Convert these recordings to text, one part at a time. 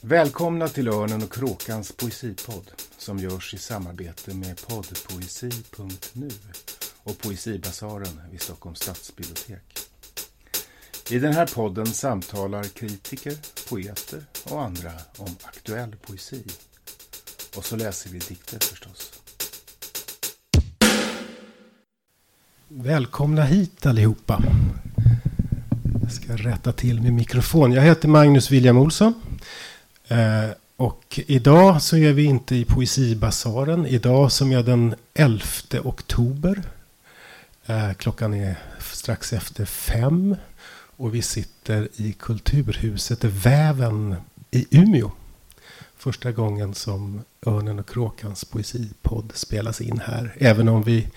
Välkomna till Örnen och Kråkans poesipodd som görs i samarbete med poddpoesi.nu och Poesibasaren vid Stockholms stadsbibliotek. I den här podden samtalar kritiker, poeter och andra om aktuell poesi. Och så läser vi dikter förstås. Välkomna hit allihopa. Jag ska rätta till min mikrofon. Jag heter Magnus William Olsson. Eh, och idag så är vi inte i Poesibasaren. Idag som är den 11 oktober. Eh, klockan är strax efter fem. Och vi sitter i Kulturhuset Väven i Umeå. Första gången som Örnen och Kråkans poesipodd spelas in här. Även om vi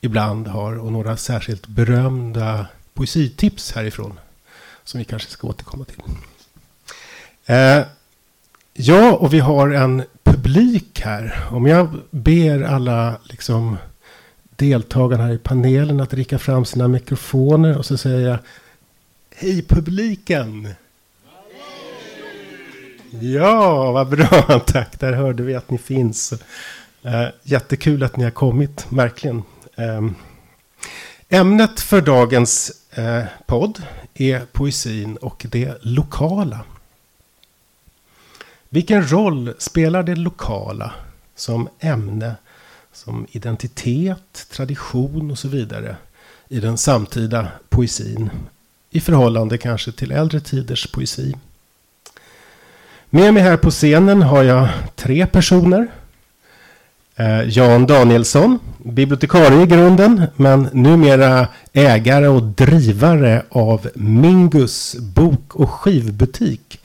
ibland har och några särskilt berömda poesitips härifrån. Som vi kanske ska återkomma till. Eh, ja, och vi har en publik här. Om jag ber alla liksom, deltagarna här i panelen att ricka fram sina mikrofoner och så säger jag Hej publiken! Ja, vad bra. Tack, där hörde vi att ni finns. Eh, jättekul att ni har kommit, verkligen. Eh, ämnet för dagens eh, podd är poesin och det lokala. Vilken roll spelar det lokala som ämne, som identitet, tradition och så vidare i den samtida poesin i förhållande kanske till äldre tiders poesi? Med mig här på scenen har jag tre personer. Eh, Jan Danielsson, bibliotekarie i grunden, men numera ägare och drivare av Mingus bok och skivbutik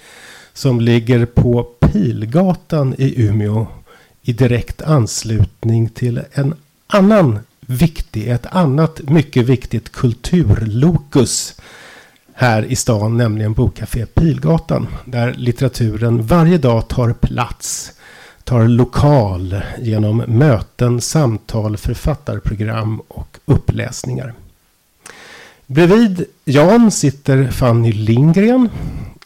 som ligger på Pilgatan i Umeå i direkt anslutning till en annan viktig, ett annat mycket viktigt kulturlokus här i stan, nämligen Bokcafé Pilgatan. Där litteraturen varje dag tar plats, tar lokal genom möten, samtal, författarprogram och uppläsningar. Bredvid Jan sitter Fanny Lindgren,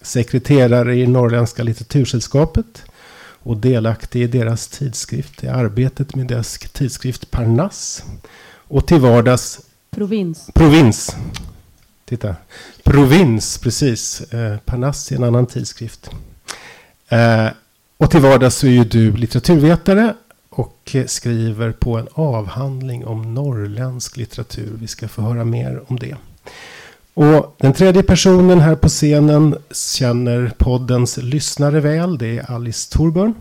sekreterare i Norrländska litteratursällskapet och delaktig i deras tidskrift, i arbetet med deras tidskrift Parnass. Och till vardags Provins. Provins. Titta. Provins, precis. Eh, Parnass är en annan tidskrift. Eh, och till vardags så är ju du litteraturvetare och skriver på en avhandling om norrländsk litteratur. Vi ska få höra mer om det. Och den tredje personen här på scenen känner poddens lyssnare väl. Det är Alice Thorburn,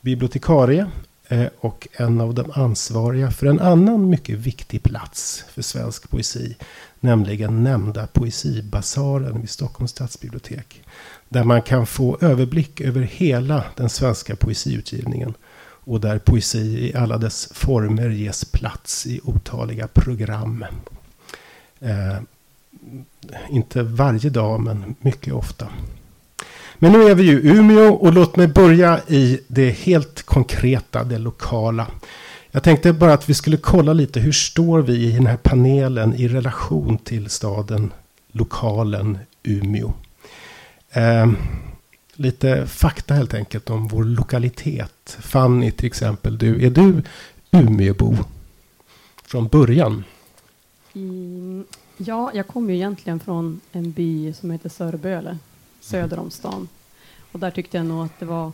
bibliotekarie eh, och en av de ansvariga för en annan mycket viktig plats för svensk poesi. Nämligen nämnda Poesibasaren vid Stockholms stadsbibliotek. Där man kan få överblick över hela den svenska poesiutgivningen. Och där poesi i alla dess former ges plats i otaliga program. Eh, inte varje dag, men mycket ofta. Men nu är vi ju i Umeå och låt mig börja i det helt konkreta, det lokala. Jag tänkte bara att vi skulle kolla lite hur står vi i den här panelen i relation till staden, lokalen Umeå. Eh, lite fakta helt enkelt om vår lokalitet. Fanny till exempel, du, är du Umeåbo från början? Mm, ja, jag kommer ju egentligen från en by som heter Sörböle, söder om stan. Och där tyckte jag nog att det var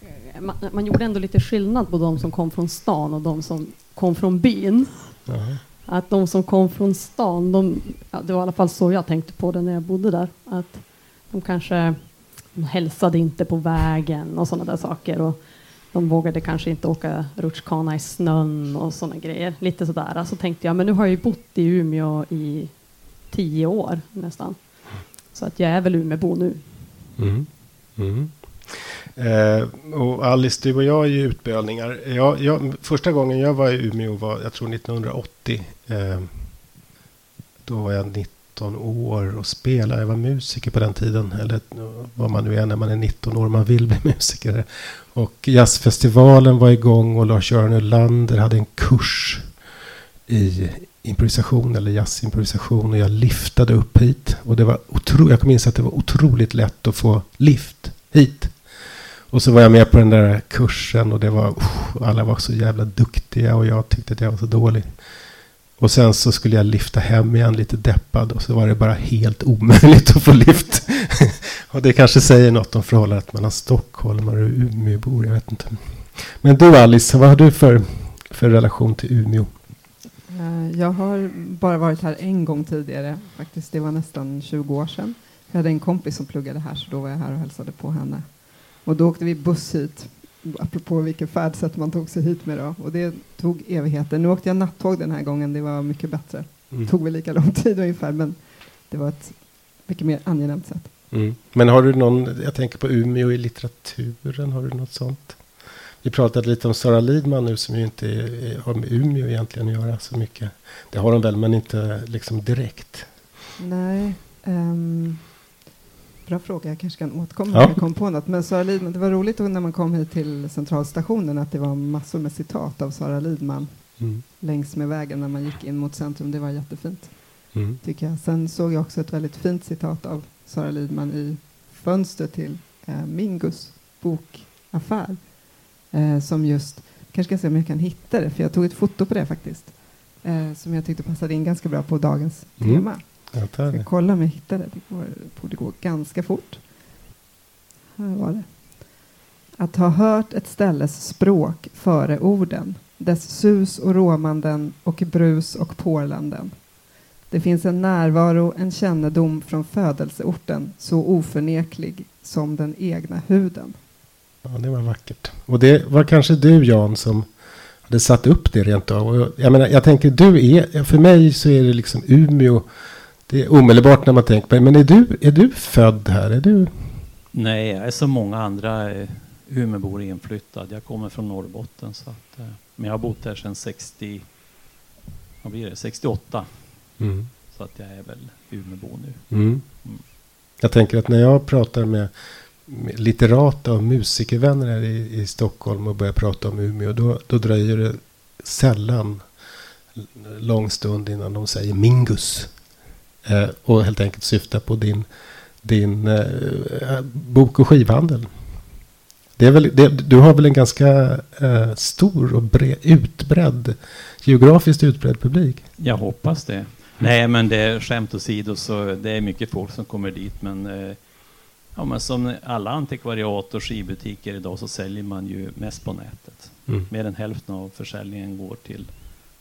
eh, man, man, gjorde ändå lite skillnad på de som kom från stan och de som kom från byn. -huh. Att de som kom från stan, de, ja, det var i alla fall så jag tänkte på det när jag bodde där. Att de kanske de hälsade inte på vägen och sådana där saker. Och de vågade kanske inte åka rutschkana i snön och sådana grejer. Lite sådär. Så tänkte jag, men nu har jag ju bott i Umeå i tio år nästan. Så att jag är väl Umeåbo nu. Mm. Mm. Eh, och Alice, du och jag är ju utbölningar. Jag, jag, första gången jag var i Umeå var, jag tror 1980. Eh, då var jag 19 år och spelade. Jag var musiker på den tiden. Eller vad man nu är när man är 19 år. Man vill bli musiker. Och jazzfestivalen var igång och Lars-Göran Ölander hade en kurs i improvisation eller jazzimprovisation och jag liftade upp hit. Och det var otro, jag kommer att det var otroligt lätt att få lift hit. Och så var jag med på den där kursen och det var, oh, alla var så jävla duktiga och jag tyckte att jag var så dålig. Och sen så skulle jag lyfta hem igen lite deppad och så var det bara helt omöjligt att få lyft. och det kanske säger något om förhållandet mellan stockholmare och Umeåbor, jag vet inte. Men du Alice, vad har du för, för relation till Umeå? Eh, jag har bara varit här en gång tidigare, faktiskt. Det var nästan 20 år sedan. Jag hade en kompis som pluggade här, så då var jag här och hälsade på henne. Och då åkte vi buss hit, apropå vilken färdsätt man tog sig hit med då. Och det tog evigheter. Nu åkte jag nattåg den här gången, det var mycket bättre. Mm. tog väl lika lång tid ungefär, men det var ett mycket mer angenämt sätt. Mm. Men har du någon, jag tänker på Umeå i litteraturen, har du något sånt? Vi pratade lite om Sara Lidman nu som ju inte är, har med Umeå egentligen att göra så mycket. Det har hon väl, men inte liksom direkt. Nej. Um, bra fråga, jag kanske kan återkomma ja. om jag kom på något. Men Sara Lidman, det var roligt när man kom hit till centralstationen att det var massor med citat av Sara Lidman mm. längs med vägen när man gick in mot centrum. Det var jättefint, mm. tycker jag. Sen såg jag också ett väldigt fint citat av Sara Lidman i fönster till eh, Mingus bokaffär eh, som just, kanske ska se om jag kan hitta det, för jag tog ett foto på det faktiskt, eh, som jag tyckte passade in ganska bra på dagens mm. tema. Jag ska kolla om jag hittar det, det går, borde gå ganska fort. Här var det. Att ha hört ett ställes språk före orden, dess sus och råmanden och brus och porlanden. Det finns en närvaro, en kännedom från födelseorten så oförneklig som den egna huden. Ja, det var vackert. Och det var kanske du Jan som hade satt upp det rent av. Och jag, menar, jag tänker du är, för mig så är det liksom Umeå. Det är omedelbart när man tänker på det. Men är du, är du född här? Är du? Nej, jag är som många andra eh, Umeåbor inflyttad. Jag kommer från Norrbotten. Så att, eh, men jag har bott här sedan 60, vad blir det, 68. Mm. Så att jag är väl Umeåbo nu. Mm. Mm. Jag tänker att när jag pratar med litterata och musikervänner här i, i Stockholm och börjar prata om Umeå. Då, då dröjer det sällan lång stund innan de säger Mingus. Eh, och helt enkelt syftar på din, din eh, bok och skivhandel. Det är väl, det, du har väl en ganska eh, stor och bre, utbredd, geografiskt utbredd publik? Jag hoppas det. Nej, men det är skämt åsido så det är mycket folk som kommer dit. Men eh, Ja, men som alla antikvariat och skibutiker idag så säljer man ju mest på nätet. Mm. Mer än hälften av försäljningen går till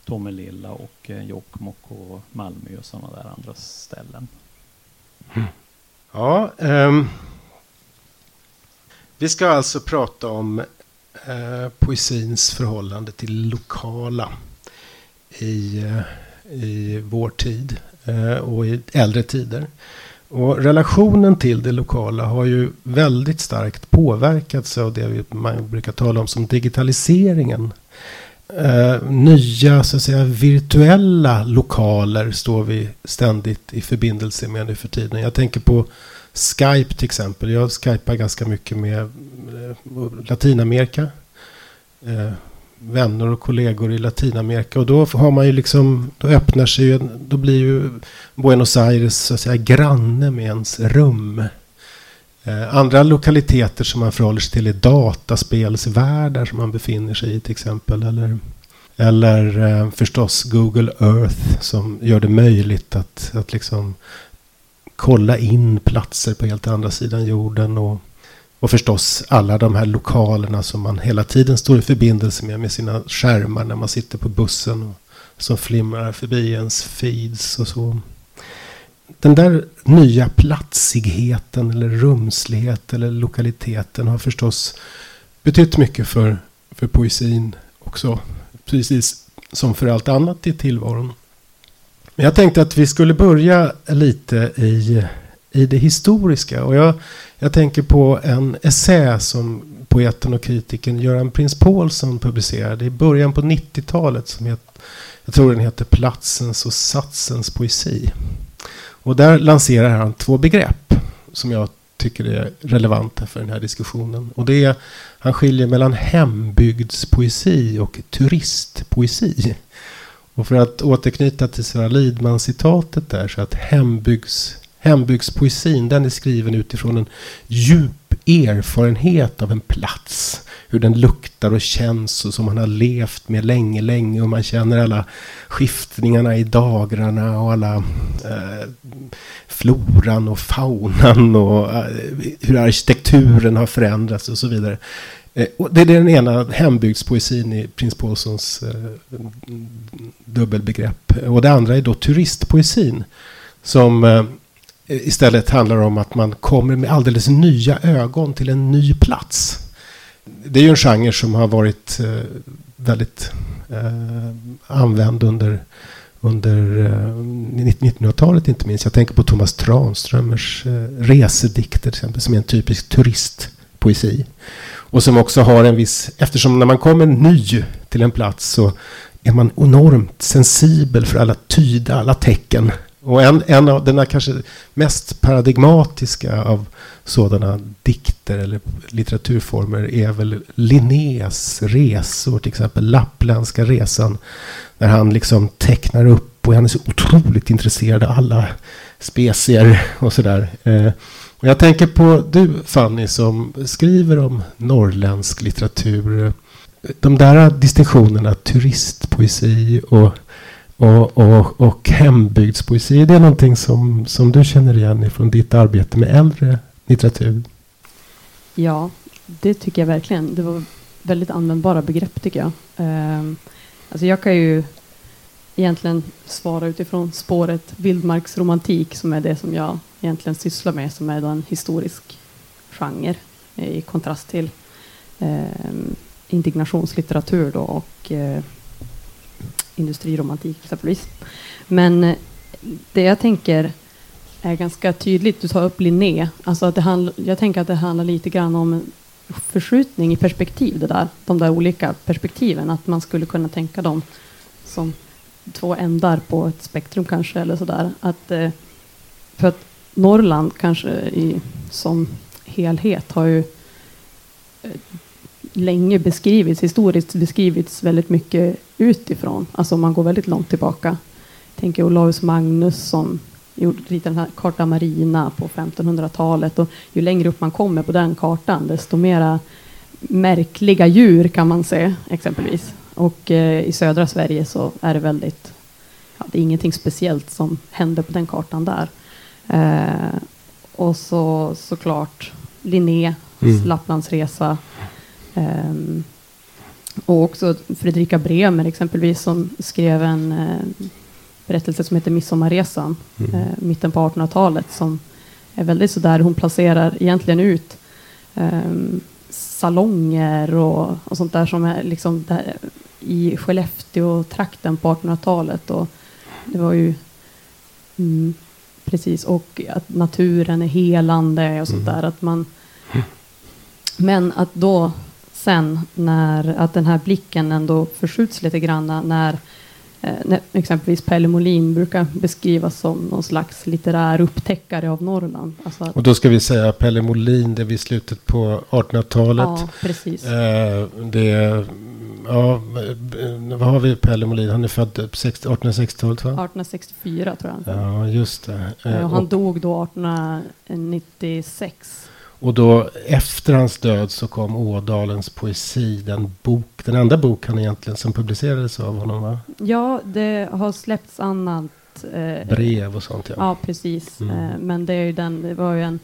Tomelilla och eh, Jokkmokk och Malmö och sådana där andra ställen. Mm. Ja, um, vi ska alltså prata om uh, poesins förhållande till lokala i, uh, i vår tid uh, och i äldre tider. Och relationen till det lokala har ju väldigt starkt påverkats av det man brukar tala om som digitaliseringen. Eh, nya så att säga virtuella lokaler står vi ständigt i förbindelse med nu för tiden. Jag tänker på Skype till exempel. Jag skypar ganska mycket med eh, Latinamerika. Eh, vänner och kollegor i Latinamerika. Och då har man ju liksom, då öppnar sig ju, då blir ju Buenos Aires så att säga granne med ens rum. Eh, andra lokaliteter som man förhåller sig till är dataspelsvärldar som man befinner sig i till exempel. Eller, eller eh, förstås Google Earth som gör det möjligt att, att liksom kolla in platser på helt andra sidan jorden. och och förstås alla de här lokalerna som man hela tiden står i förbindelse med med sina skärmar när man sitter på bussen. Och, som flimrar förbi ens feeds och så. Den där nya platsigheten eller rumslighet eller lokaliteten har förstås betytt mycket för, för poesin också. Precis som för allt annat i tillvaron. Men jag tänkte att vi skulle börja lite i, i det historiska. Och jag jag tänker på en essä som poeten och kritikern Göran Prins Paulsson publicerade i början på 90-talet. Som het, jag tror den heter Platsens och satsens poesi. Och där lanserar han två begrepp som jag tycker är relevanta för den här diskussionen. Och det är, han skiljer mellan hembygdspoesi och turistpoesi. Och för att återknyta till Sara Lidman-citatet där så att hembygds Hembygdspoesin den är skriven utifrån en djup erfarenhet av en plats. Hur den luktar och känns och som man har levt med länge, länge. Och man känner alla skiftningarna i dagarna och alla eh, floran och faunan och eh, hur arkitekturen har förändrats och så vidare. Eh, det är den ena hembygdspoesin i prins Paulssons eh, dubbelbegrepp. Och det andra är då turistpoesin. Som eh, istället handlar om att man kommer med alldeles nya ögon till en ny plats. Det är ju en genre som har varit eh, väldigt eh, använd under, under eh, 1900-talet inte minst. Jag tänker på Thomas Tranströmers eh, resedikter till exempel som är en typisk turistpoesi. Och som också har en viss, eftersom när man kommer ny till en plats så är man enormt sensibel för alla tyda, alla tecken. Och en, en av den kanske mest paradigmatiska av sådana dikter eller litteraturformer är väl Linnés resor, till exempel Lappländska resan. Där han liksom tecknar upp och han är så otroligt intresserad av alla specier och sådär. Eh, och jag tänker på du Fanny som skriver om norrländsk litteratur. De där distinktionerna turistpoesi och, och, och, och hembygdspoesi. Det är någonting som, som du känner igen från ditt arbete med äldre litteratur. Ja, det tycker jag verkligen. Det var väldigt användbara begrepp tycker jag. Um, alltså jag kan ju egentligen svara utifrån spåret vildmarksromantik som är det som jag egentligen sysslar med som är en historisk genre i kontrast till eh, indignationslitteratur då och eh, industriromantik exempelvis. Men eh, det jag tänker är ganska tydligt, du tar upp Linné, alltså att det handl, jag tänker att det handlar lite grann om förskjutning i perspektiv det där, de där olika perspektiven, att man skulle kunna tänka dem som två ändar på ett spektrum kanske eller sådär. Att, eh, för att Norrland kanske i, som helhet har ju eh, länge beskrivits, historiskt beskrivits väldigt mycket utifrån. Alltså man går väldigt långt tillbaka. Tänker Olaus Magnus som ritade den här kartan Marina på 1500-talet och ju längre upp man kommer på den kartan desto mera märkliga djur kan man se exempelvis. Och eh, i södra Sverige så är det väldigt, ja, det är ingenting speciellt som händer på den kartan där. Eh, och så såklart Linné, mm. Lapplandsresa. Eh, och också Fredrika Bremer exempelvis som skrev en eh, berättelse som heter Midsommarresan, mm. eh, mitten på 1800-talet som är väldigt sådär, hon placerar egentligen ut um, salonger och, och, sånt där som är liksom där, i Skellefteå-trakten på 1800-talet. Och det var ju mm, precis, och att naturen är helande och sånt mm. där. Att man, men att då sen när att den här blicken ändå förskjuts lite grann när Eh, exempelvis Pelle Molin brukar beskrivas som någon slags litterär upptäckare av Norrland. Alltså och då ska vi säga Pelle Molin, det är vid slutet på 1800-talet. Ja, precis. Eh, det, ja, vad har vi Pelle Molin? Han är född 1860-talet va? 1864 tror jag. Ja, just det. Eh, och han och, dog då 1896. Och då efter hans död så kom Ådalens poesi, den bok, den enda bok han egentligen som publicerades av honom va? Ja, det har släppts annat. Eh, Brev och sånt ja. Ja, precis. Mm. Eh, men det är ju den, det var ju en,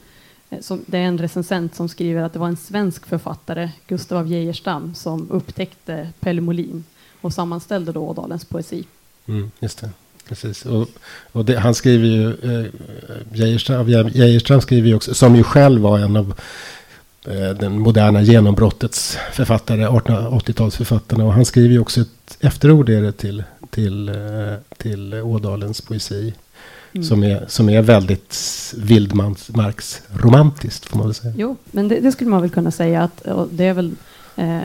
eh, som, det är en recensent som skriver att det var en svensk författare, Gustav af Geijerstam, som upptäckte Pelle Molin och sammanställde då Ådalens poesi. Mm, just det. Precis. Och, och det, han skriver ju, eh, Geijerström skriver ju också, som ju själv var en av eh, den moderna genombrottets författare, 1880-talsförfattarna. Och han skriver ju också ett efterord är det till, till, eh, till Ådalens poesi. Mm. Som, är, som är väldigt vildmarksromantiskt får man väl säga. Jo, men det, det, skulle man väl kunna säga att det är väl eh,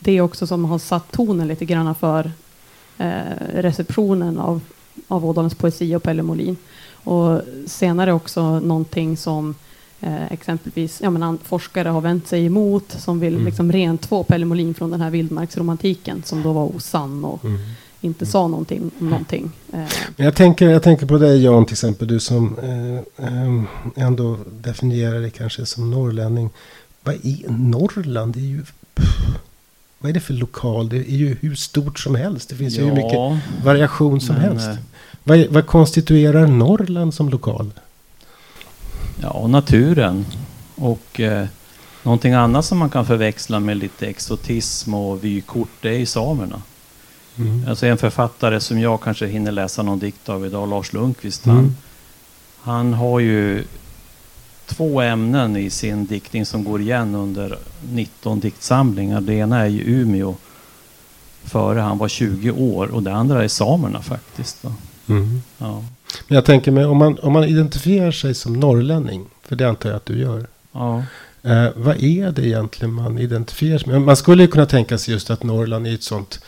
det också som har satt tonen lite grann för eh, receptionen av av Ådalens poesi och Pelle Molin. Och senare också någonting som eh, exempelvis ja, men forskare har vänt sig emot som vill mm. liksom rentvå Pelle Molin från den här vildmarksromantiken som då var osann och mm. inte sa någonting om någonting. Eh, Jag tänker, jag tänker på dig Jan till exempel, du som eh, eh, ändå definierar dig kanske som norrlänning. Vad är Norrland? Det är ju, pff, vad är det för lokal? Det är ju hur stort som helst. Det finns ju hur mycket variation som men, helst. eh, Vad, vad konstituerar Norrland som lokal? Ja, naturen. Och eh, någonting annat som man kan förväxla med lite exotism och vykort, det är ju samerna. Mm. Alltså en författare som jag kanske hinner läsa någon dikt av idag, Lars Lundqvist. Mm. Han, han har ju två ämnen i sin diktning som går igen under 19 diktsamlingar. Det ena är ju Umeå före han var 20 år och det andra är samerna faktiskt. Mm. Ja. Men jag tänker mig, om man, om man identifierar sig som norrlänning, för det antar jag att du gör. Ja. Eh, vad är det egentligen man identifierar sig med? Man skulle ju kunna tänka sig just att Norrland är ett sånt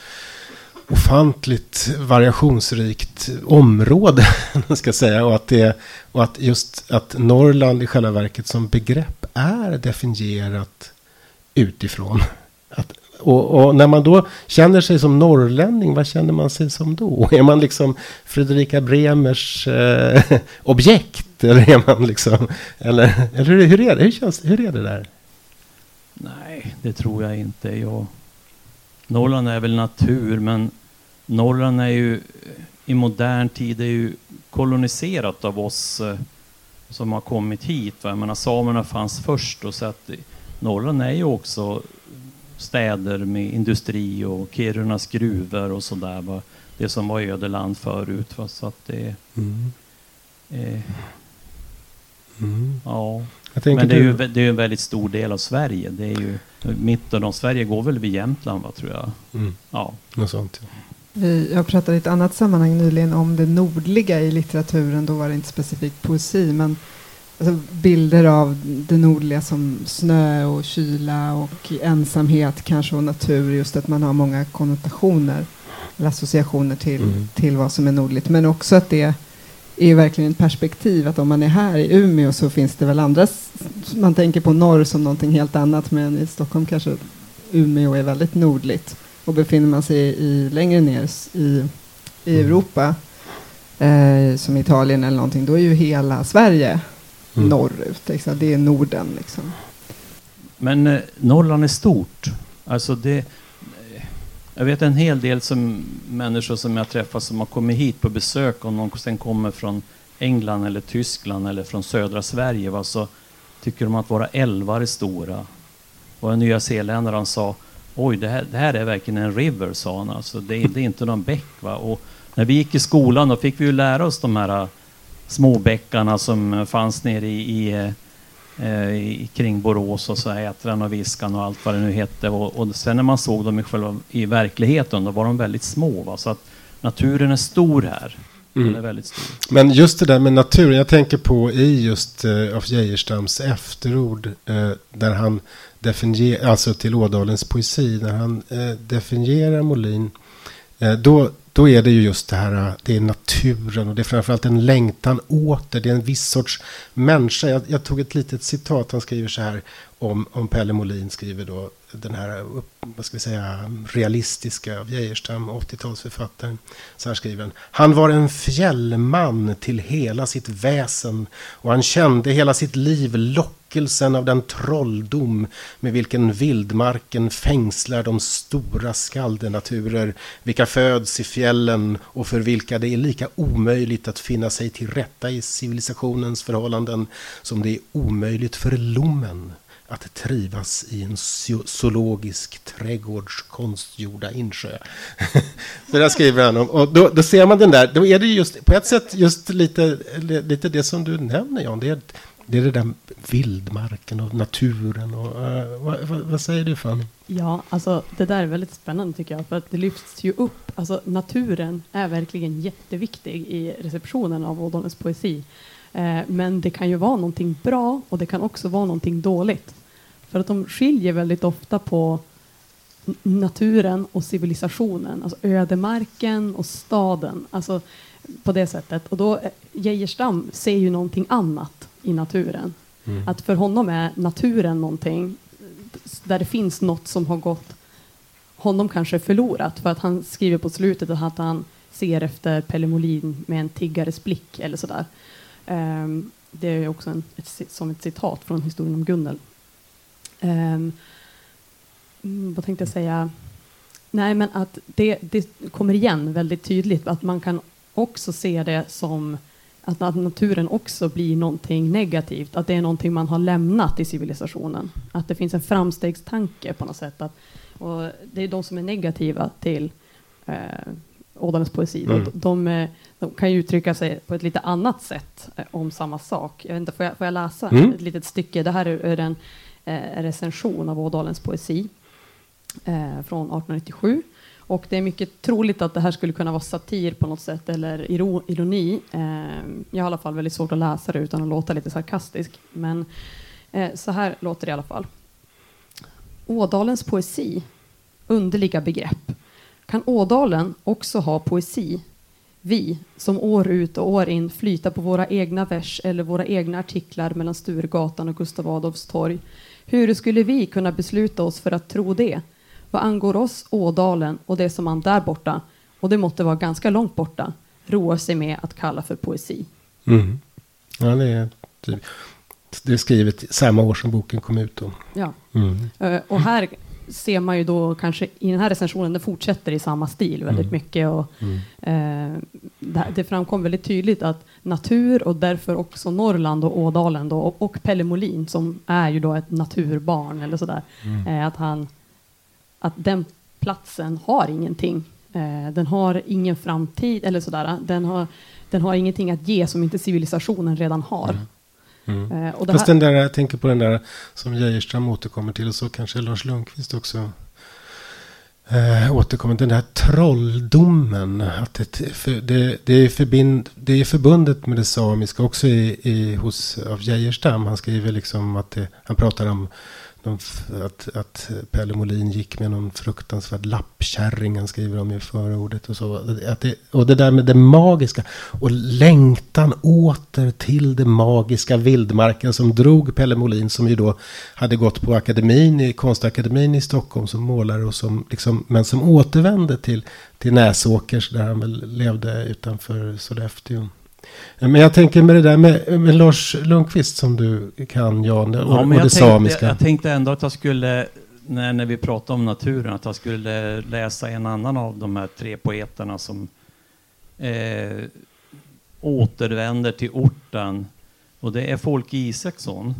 ofantligt variationsrikt område. ska säga, och, att det, och att just att Norrland i själva verket som begrepp är definierat utifrån. Att, och, och när man då känner sig som norrlänning, vad känner man sig som då? Är man liksom Fredrika Bremers eh, objekt? Eller är man liksom... Eller, eller hur, hur, är det? Hur, känns, hur är det där? Nej, det tror jag inte. Jag... Norrland är väl natur, men Norrland är ju i modern tid är ju koloniserat av oss eh, som har kommit hit. Va? Jag menar, samerna fanns först och så att Norrland är ju också städer med industri och Kirunas gruvor och sådär. Va? Det som var ödeland förut. Va? Så att det, Mm. eh, Mm. ja. Men det är, ju, det är en väldigt stor del av Sverige. Det är ju, mitten av Sverige går väl vid Jämtland, va, tror jag. Mm, Ja. något sånt. ja. Vi, jag pratade i ett annat sammanhang nyligen om det nordliga i litteraturen. Då var det inte specifikt poesi, men alltså bilder av det nordliga som snö och kyla och ensamhet kanske och natur. Just att man har många konnotationer eller associationer till, Mm. till vad som är nordligt. Men också att det är verkligen ett perspektiv att om man är här i Umeå så finns det väl andra, man tänker på norr som någonting helt annat men i Stockholm kanske Umeå är väldigt nordligt. Och befinner man sig i, längre ner i, i Mm. Europa, eh, som Italien eller någonting, då är ju hela Sverige Mm. norrut. Liksom. Det är Norden liksom. Men eh, Norrland är stort. Alltså det, eh, jag vet en hel del som, människor som jag träffar som har kommit hit på besök och någon sen kommer från England eller Tyskland eller från södra Sverige. Va, så tycker de att våra älvar är stora. Och en nya zeeländare han sa Oj, det här, det här är verkligen en river, sa han. Alltså, det, är- det är inte någon bäck. Va? Och när vi gick i skolan då fick vi ju lära oss de här eh, små bäckarna som eh, fanns nere i, i eh, i- kring Borås och så här, Ätran och Viskan och allt vad det nu hette. Och, och sen när man såg dem i, själva, i verkligheten, då var de väldigt små. Va? Så att naturen är stor här. Mm. Men just det där med naturen, jag tänker på i just eh, af Geijerstams efterord, eh, där han definiera, alltså till Ådalens poesi, när han eh, definierar Molin, eh, då, då är det ju just det här, eh, det är naturen och det är framförallt en längtan åter, det är en viss sorts människa. Jag, jag tog ett litet citat, han skriver så här om, om Pelle Molin, skriver då den här, vad ska vi säga, realistiska av Geijerstam, 80-talsförfattaren. Så här skriver han. Han var en fjällman till hela sitt väsen och han kände hela sitt liv lockelsen av den trolldom med vilken vildmarken fängslar de stora skaldenaturer vilka föds i fjällen och för vilka det är lika omöjligt att finna sig till rätta i civilisationens förhållanden som det är omöjligt för lommen att trivas i en zoologisk trädgårds konstgjorda insjö. Så där skriver han om. Och då, då ser man den där, då är det just på ett sätt just lite, lite det som du nämner Jan. Det är det, är det där vildmarken och naturen. Och, uh, vad, vad, vad säger du Fanny? Ja, alltså det där är väldigt spännande tycker jag, för att det lyfts ju upp. Alltså naturen är verkligen jätteviktig i receptionen av Ådalens poesi. Eh, men det kan ju vara någonting bra och det kan också vara någonting dåligt. För att de skiljer väldigt ofta på naturen och civilisationen, alltså ödemarken och staden. Alltså på det sättet. Och då, Geijerstam ser ju någonting annat i naturen. Mm. Att för honom är naturen någonting där det finns något som har gått honom kanske förlorat för att han skriver på slutet att han ser efter Pelle Molin med en tiggares blick eller sådär. Um, det är också en, ett, som ett citat från historien om Gunnel. Um, vad tänkte jag säga? Nej, men att det, det kommer igen väldigt tydligt att man kan också se det som att naturen också blir någonting negativt, att det är någonting man har lämnat i civilisationen. Att det finns en framstegstanke på något sätt. Att, och det är de som är negativa till eh, Ådalens poesi. Mm. De, de, de, kan ju uttrycka sig på ett lite annat sätt eh, om samma sak. Jag vet inte, får, jag, får jag läsa mm. ett litet stycke? Det här är, en eh, Eh, recension av Ådalens poesi eh, från 1897. Och det är mycket troligt att det här skulle kunna vara satir på något sätt eller ironi. Eh, jag har i alla fall väldigt svårt att läsa det utan att låta lite sarkastisk. Men eh, så här låter det i alla fall. Ådalens poesi, underliga begrepp. Kan Ådalen också ha poesi? Vi, som år ut och år in flyter på våra egna vers eller våra egna artiklar mellan Sturegatan och Gustav Adolfs torg. Hur skulle vi kunna besluta oss för att tro det? Vad angår oss, Ådalen och det som man där borta, och det måtte vara ganska långt borta, roar sig med att kalla för poesi. Mm. Ja, det är, typ, det är skrivet samma år som boken kom ut. Då. Ja. Mm. Uh, och här ser man ju då kanske i den här recensionen, den fortsätter i samma stil väldigt mm. mycket. Och, mm. eh, det, det framkom väldigt tydligt att natur och därför också Norrland och Ådalen då, och, och Pelle Molin som är ju då ett naturbarn eller sådär, mm. eh, att han att den platsen har ingenting. Eh, den har ingen framtid eller sådär. Den har, den har ingenting att ge som inte civilisationen redan har. Mm. Mm. Eh, och Fast den där, jag tänker på den där som Geijerström återkommer till och så kanske Lars Lundqvist också eh, återkommer den här trolldomen. Att det, för, det, det, är förbind, det är förbundet med det samiska också i, i, hos, av Geijerstam. Han skriver liksom att det, han pratar om de, att, att Pelle Molin gick med någon fruktansvärd lappkärring, han skriver om i förordet och så. Att det, och det där med det magiska och längtan åter till det magiska vildmarken som drog Pelle Molin som ju då hade gått på akademin, i konstakademin i Stockholm som målare och som liksom, men som återvände till, till Näsåkers där han väl levde utanför Sollefteå. Men jag tänker med det där med, med Lars Lundqvist som du kan Jan och, ja, och det tänkte, samiska. Jag tänkte ändå att jag skulle, när, när vi pratade om naturen, att jag skulle läsa en annan av de här tre poeterna som eh, återvänder till orten. Och det är Folke Isaksson.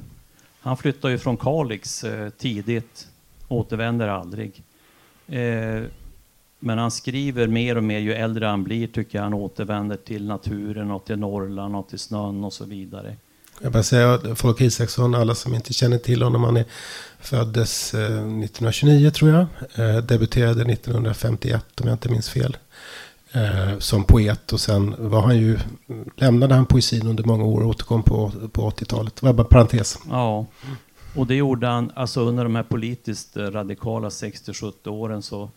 Han flyttar ju från Kalix eh, tidigt, återvänder aldrig. Eh, men han skriver mer och mer ju äldre han blir tycker jag. Han återvänder till naturen och till Norrland och till snön och så vidare. Jag bara säga Folk Isaksson, alla som inte känner till honom. Han är, föddes eh, 1929 tror jag. Eh, debuterade 1951 om jag inte minns fel. Eh, som poet och sen var han ju, lämnade han poesin under många år och återkom på, på 80-talet. Det var bara parentes. Ja, och det gjorde han alltså under de här politiskt radikala 60-70 åren så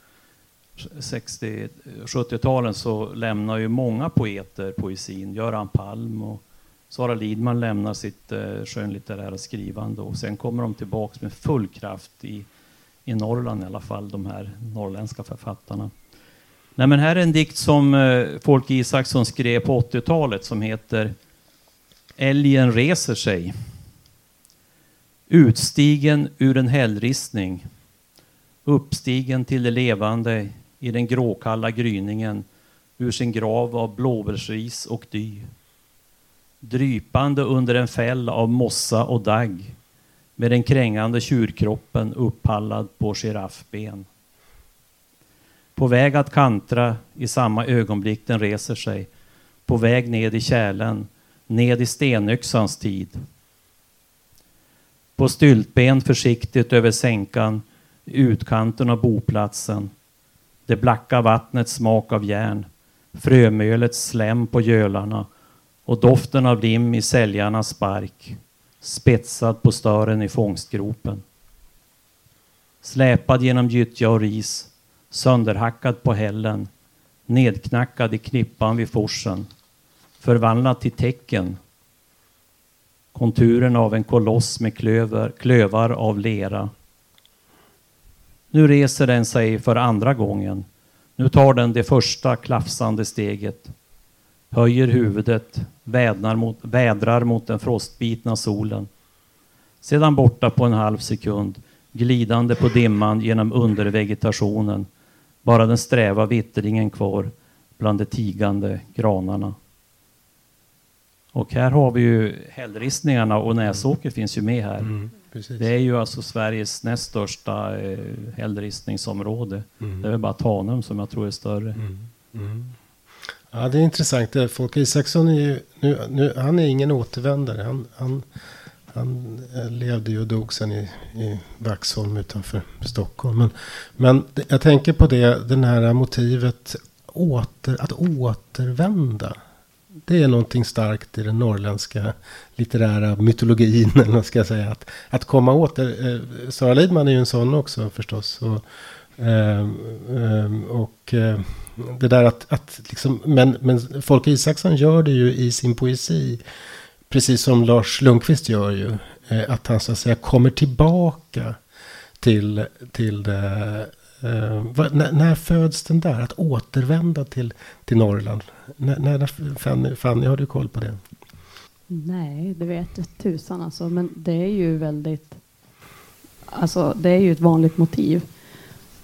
60-70-talen så lämnar ju många poeter poesin. Göran Palm och Sara Lidman lämnar sitt eh, skönlitterära skrivande och sen kommer de tillbaks med full kraft i, i Norrland i alla fall, de här norrländska författarna. Nej, men här är en dikt som eh, Folke Isaksson skrev på 80-talet som heter Älgen reser sig. Utstigen ur en hällristning, uppstigen till det levande i den gråkalla gryningen ur sin grav av blåbärsris och dy. Drypande under en fäll av mossa och dagg med den krängande tjurkroppen upphallad på giraffben. På väg att kantra i samma ögonblick den reser sig, på väg ned i kärlen, ned i stenyxans tid. På styltben försiktigt över sänkan, i utkanten av boplatsen, det blacka vattnets smak av järn, frömölets slem på gölarna och doften av lim i säljarnas spark, spetsad på stören i fångstgropen. Släpad genom gyttja och ris, sönderhackad på hällen, nedknackad i knippan vid forsen, förvandlad till tecken. Konturen av en koloss med klöver, klövar av lera nu reser den sig för andra gången. Nu tar den det första klafsande steget. Höjer huvudet, vädrar mot, vädrar mot den frostbitna solen. Sedan borta på en halv sekund, glidande på dimman genom undervegetationen. Bara den sträva vittringen kvar bland de tigande granarna. Och här har vi ju hällristningarna och Näsåker finns ju med här. Mm, det är ju alltså Sveriges näst största eh, hällristningsområde. Mm. Det är väl bara Tanum som jag tror är större. Mm. mm. Ja, det är intressant. Folke Isaksson är ju, nu, nu, han är ingen återvändare. Han, han, han eh, levde ju och dog sen i, i Vaxholm utanför Stockholm. Men, men jag tänker på det, den här motivet åter, att återvända det är någonting starkt i den norrländska litterära mytologin. Eller vad ska jag säga. Att, att komma åt det. Eh, Sara Lidman är ju en sån också förstås. Och, eh, eh, och eh, det där att, att liksom, men, men Folke Isaksson gör det ju i sin poesi. Precis som Lars Lundqvist gör ju. Eh, att han så att säga kommer tillbaka till, till det Uh, vad, när, när, föds den där? Att återvända till, till Norrland? När, när Fanny, Fanny, har du koll på det? Nej, det vet jag tusan alltså. Men det är ju väldigt... Alltså, det är ju ett vanligt motiv.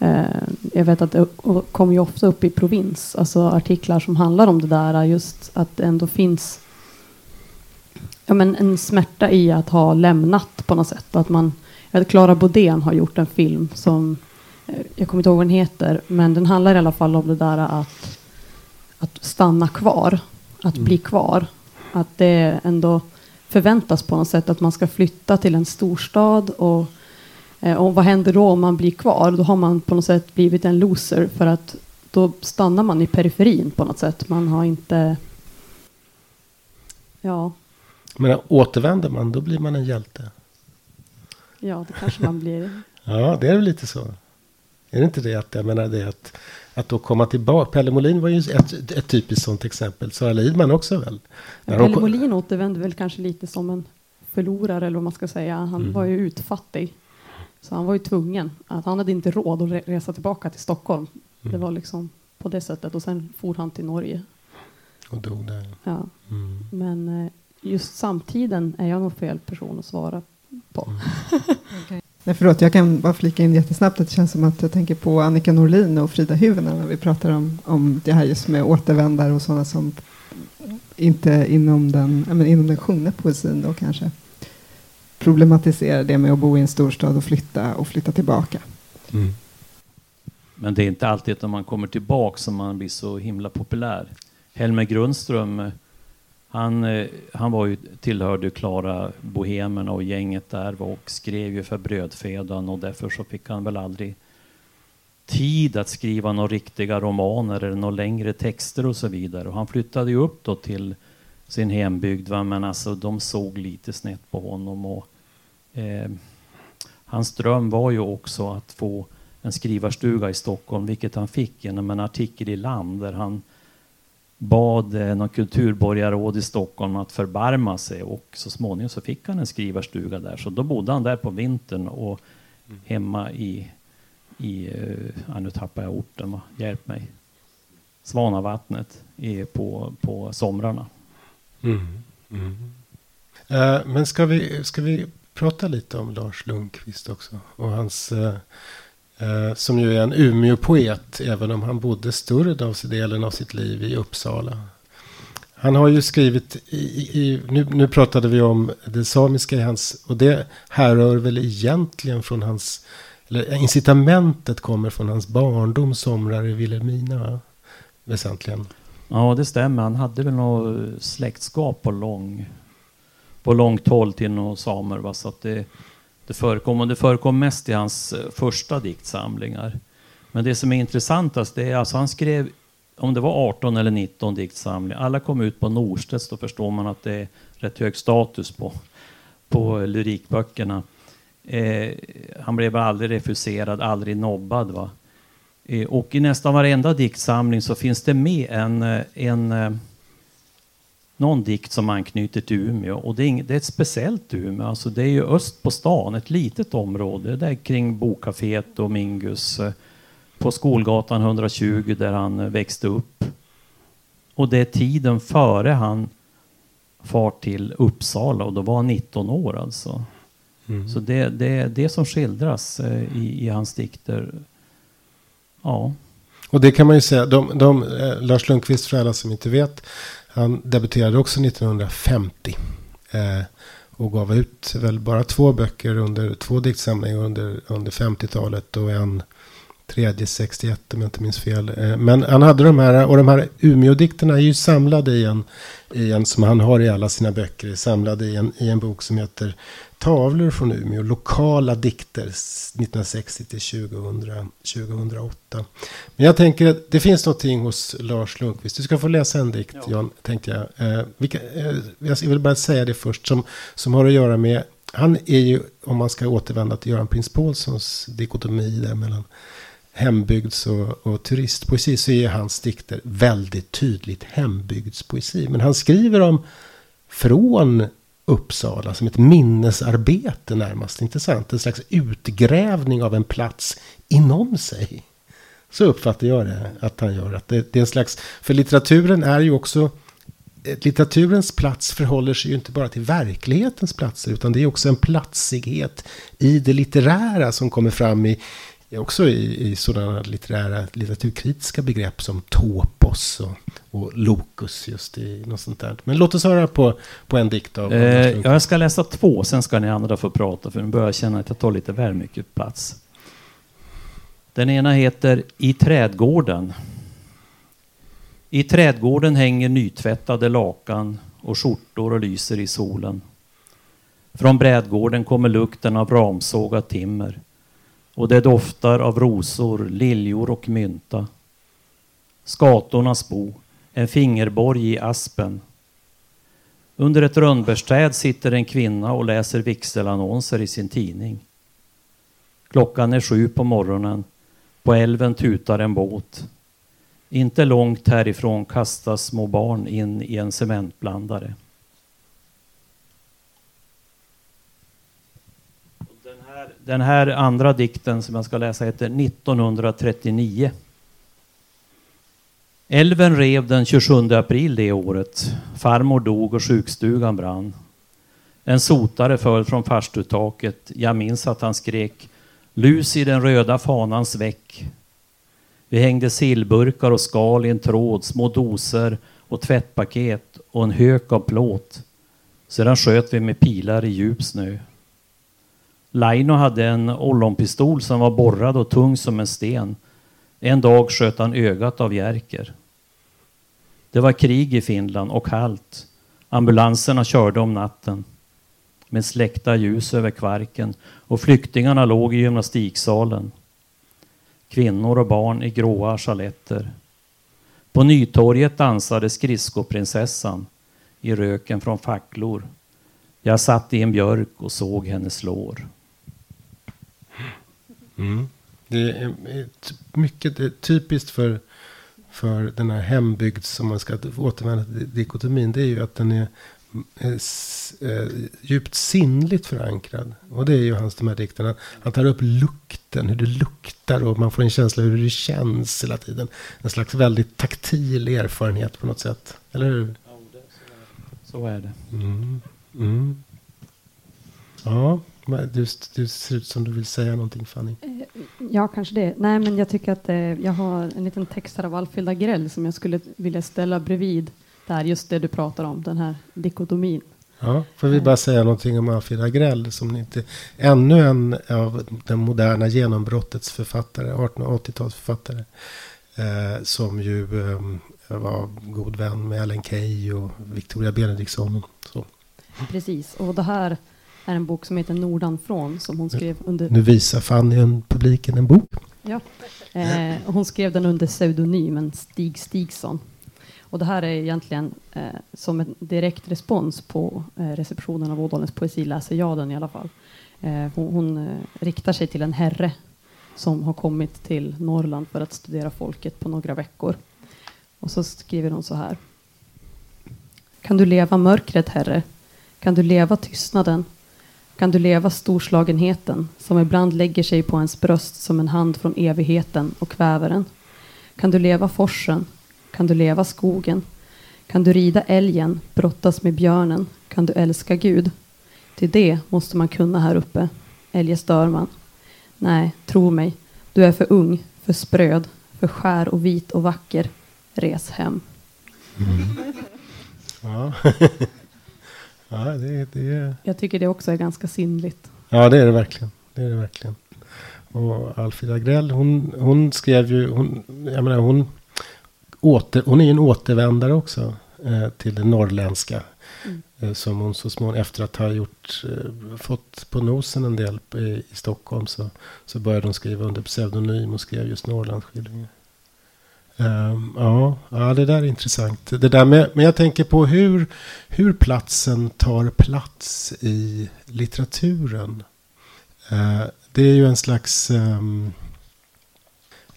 Uh, jag vet att det kommer ju ofta upp i provins, alltså artiklar som handlar om det där, just att det ändå finns ja, men en smärta i att ha lämnat på något sätt. Att man, jag vet, Clara Bodén har gjort en film som jag kommer inte ihåg vad den heter, men den handlar i alla fall om det där att, att stanna kvar, att mm. bli kvar. Att det ändå förväntas på något sätt att man ska flytta till en storstad och, eh, och vad händer då om man blir kvar? Då har man på något sätt blivit en loser för att då stannar man i periferin på något sätt. Man har inte... Ja. Men återvänder man, då blir man en hjälte. Ja, det kanske man blir. ja, det är väl lite så. Är det inte det att, jag menar det att, att då komma tillbaka. Pelle Molin var ju ett, ett typiskt sånt exempel. Sara Lidman också väl? Ja, Pelle Molin återvände väl kanske lite som en förlorare eller vad man ska säga. Han mm. var ju utfattig. Så han var ju tvungen. Att han hade inte råd att resa tillbaka till Stockholm. Mm. Det var liksom på det sättet. Och sen for han till Norge. Och dog där. Ja. Mm. Men eh, just samtiden är jag nog fel person att svara på. Mm. okay. Nej, förlåt, jag kan bara flika in jättesnabbt att det känns som att jag tänker på Annika Norlin och Frida Hyvönen när vi pratar om, om det här just med återvändare och sådana som inte inom den, men inom den sjungna poesin då kanske problematiserar det med att bo i en storstad och flytta och flytta tillbaka. Mm. Men det är inte alltid att när man kommer tillbaka som man blir så himla populär. Helmer Grundström han, eh, han var ju, tillhörde Klara Bohemerna och gänget där och skrev ju för Brödfödan och därför så fick han väl aldrig tid att skriva några riktiga romaner eller några längre texter och så vidare. Och han flyttade ju upp då till sin hembygd, va? men alltså de såg lite snett på honom. Och, eh, hans dröm var ju också att få en skrivarstuga i Stockholm, vilket han fick genom en artikel i Land där han bad eh, någon kulturborgarråd i Stockholm att förbarma sig och så småningom så fick han en skrivarstuga där. Så då bodde han där på vintern och hemma i, i eh, ja, nu tappar jag orten, va? hjälp mig. Svanavattnet är på, på somrarna. Mm. Mm. Uh, men ska vi, ska vi prata lite om Lars Lundqvist också och hans uh, Eh, som ju är en Umeå-poet, även om han bodde större delen av sitt liv i Uppsala. Han har ju skrivit, i, i, nu, nu pratade vi om det samiska i hans, och det härrör väl egentligen från hans, eller incitamentet kommer från hans barndom, somrar i Vilhelmina, väsentligen. Ja, det stämmer. Han hade väl något släktskap på lång, på långt håll till några samer. Va? Så att det, det förekom. Och det förekom mest i hans eh, första diktsamlingar. Men det som är intressantast det är alltså han skrev, om det var 18 eller 19 diktsamlingar, alla kom ut på Norstedts, då förstår man att det är rätt hög status på, på lyrikböckerna. Eh, han blev aldrig refuserad, aldrig nobbad. Va? Eh, och i nästan varenda diktsamling så finns det med en, eh, en, eh, någon dikt som anknyter till Umeå. Och det är, det ett speciellt Umeå. Alltså det är ju öst på stan, ett litet område. Där kring Bokcaféet och Mingus. Eh, på Skolgatan 120 där han eh, växte upp. Och det är tiden före han far till Uppsala och då var han 19 år alltså. Mm. Så det, det är det som skildras eh, i, i hans dikter. Ja. Och det kan man ju säga, de, de, Lars Lundqvist för alla som inte vet, han debuterade också 1950. Eh, och gav ut väl bara två böcker under två diktsamlingar under, under 50-talet och en tredje 61 om jag inte minns fel. Eh, men han hade de här, och de här Umeå-dikterna är ju samlade i en, i en, som han har i alla sina böcker, samlade i en, i en bok som heter Tavlor från Umeå, lokala dikter 1960 till 2000, 2008. Men jag tänker att det finns någonting hos Lars Lundqvist. Du ska få läsa en dikt, ja. Jan, tänkte jag. Eh, vilka, eh, jag vill bara säga det först, som, som har att göra med han är ju, om man ska återvända till Göran Prins Paulssons dikotomi där mellan hembygds och, och turistpoesi så är hans dikter väldigt tydligt hembygdspoesi. Men han skriver om från Uppsala som ett minnesarbete närmast. Intressant. En slags utgrävning av en plats inom sig. Så uppfattar jag det att han gör. Att det, det är en slags, för litteraturen är ju också eh, litteraturens plats förhåller sig ju inte bara till verklighetens platser utan det är också en platsighet i det litterära som kommer fram i, också i, i sådana litterära litteraturkritiska begrepp som topos och, och locus just i något sånt där. Men låt oss höra på, på en dikt av eh, ja, Jag ska läsa två, sen ska ni andra få prata för nu börjar jag känna att jag tar lite väl mycket plats. Den ena heter I trädgården. I trädgården hänger nytvättade lakan och skjortor och lyser i solen. Från brädgården kommer lukten av ramsågat timmer och det doftar av rosor, liljor och mynta. Skatornas bo, en fingerborg i aspen. Under ett rönnbärsträd sitter en kvinna och läser vigselannonser i sin tidning. Klockan är sju på morgonen. På älven tutar en båt. Inte långt härifrån kastas små barn in i en cementblandare. Den här andra dikten som jag ska läsa heter 1939. Älven rev den 27 april det året. Farmor dog och sjukstugan brann. En sotare föll från farstutaket. Jag minns att han skrek Lus i den röda fanans väck. Vi hängde sillburkar och skal i en tråd, små doser och tvättpaket och en hök av plåt. Sedan sköt vi med pilar i djup snö. Laino hade en ollonpistol som var borrad och tung som en sten. En dag sköt han ögat av Jerker. Det var krig i Finland och kallt. Ambulanserna körde om natten med släckta ljus över Kvarken och flyktingarna låg i gymnastiksalen. Kvinnor och barn i gråa chaletter. På Nytorget dansade skridskoprinsessan i röken från facklor. Jag satt i en björk och såg hennes lår. Mm. Det är mycket det är typiskt för, för den här hembygd som man ska återvända till dikotomin. Det är ju att den är eh, djupt sinnligt förankrad. Och det är ju hans de här dikterna. Han tar upp lukten, hur det luktar och man får en känsla hur det känns hela tiden. En slags väldigt taktil erfarenhet på något sätt. Eller hur? Så är det. Mm. Mm. Ja. Du, du ser ut som du vill säga någonting Fanny. Eh, ja, kanske det. Nej, men jag tycker att eh, jag har en liten text här av Alfhild Agrell som jag skulle vilja ställa bredvid där, just det du pratar om, den här dikotomin. Ja, får vi bara säga någonting om Alfhild Agrell som inte, ännu en av den moderna genombrottets författare, 1880-talsförfattare, eh, som ju eh, var god vän med Ellen Key och Victoria Benediktsson. Så. Precis, och det här är en bok som heter Nordanfrån som hon skrev under... Nu visar Fanny en publiken en bok. Ja, eh, hon skrev den under pseudonymen Stig Stigson. Och det här är egentligen eh, som en direkt respons på eh, receptionen av Ådalens poesi läser jag den i alla fall. Eh, hon, hon eh, riktar sig till en herre som har kommit till Norrland för att studera folket på några veckor. Och så skriver hon så här. Kan du leva mörkret, Herre? Kan du leva tystnaden? Kan du leva storslagenheten som ibland lägger sig på ens bröst som en hand från evigheten och kväver den? Kan du leva forsen? Kan du leva skogen? Kan du rida älgen, brottas med björnen? Kan du älska Gud? Till det måste man kunna här uppe, eljest dör man. Nej, tro mig, du är för ung, för spröd, för skär och vit och vacker. Res hem. Mm. Ja. ja, det, det... Jag tycker det också är ganska sinnligt. Ja, det är det verkligen. Det är det verkligen. Och Alfrida Grell, hon, hon skrev ju, hon, jag menar, hon, åter, hon är ju en återvändare också eh, till det norrländska. Mm. Eh, som hon så småningom, efter att ha gjort, eh, fått på nosen en del i, i Stockholm, så, så började hon skriva under pseudonym och skrev just Norrlandsskildringar. Ehm, ja, ja, det där är intressant. Det där med, men jag tänker på hur, hur platsen tar plats i litteraturen. Uh, det är ju en slags um,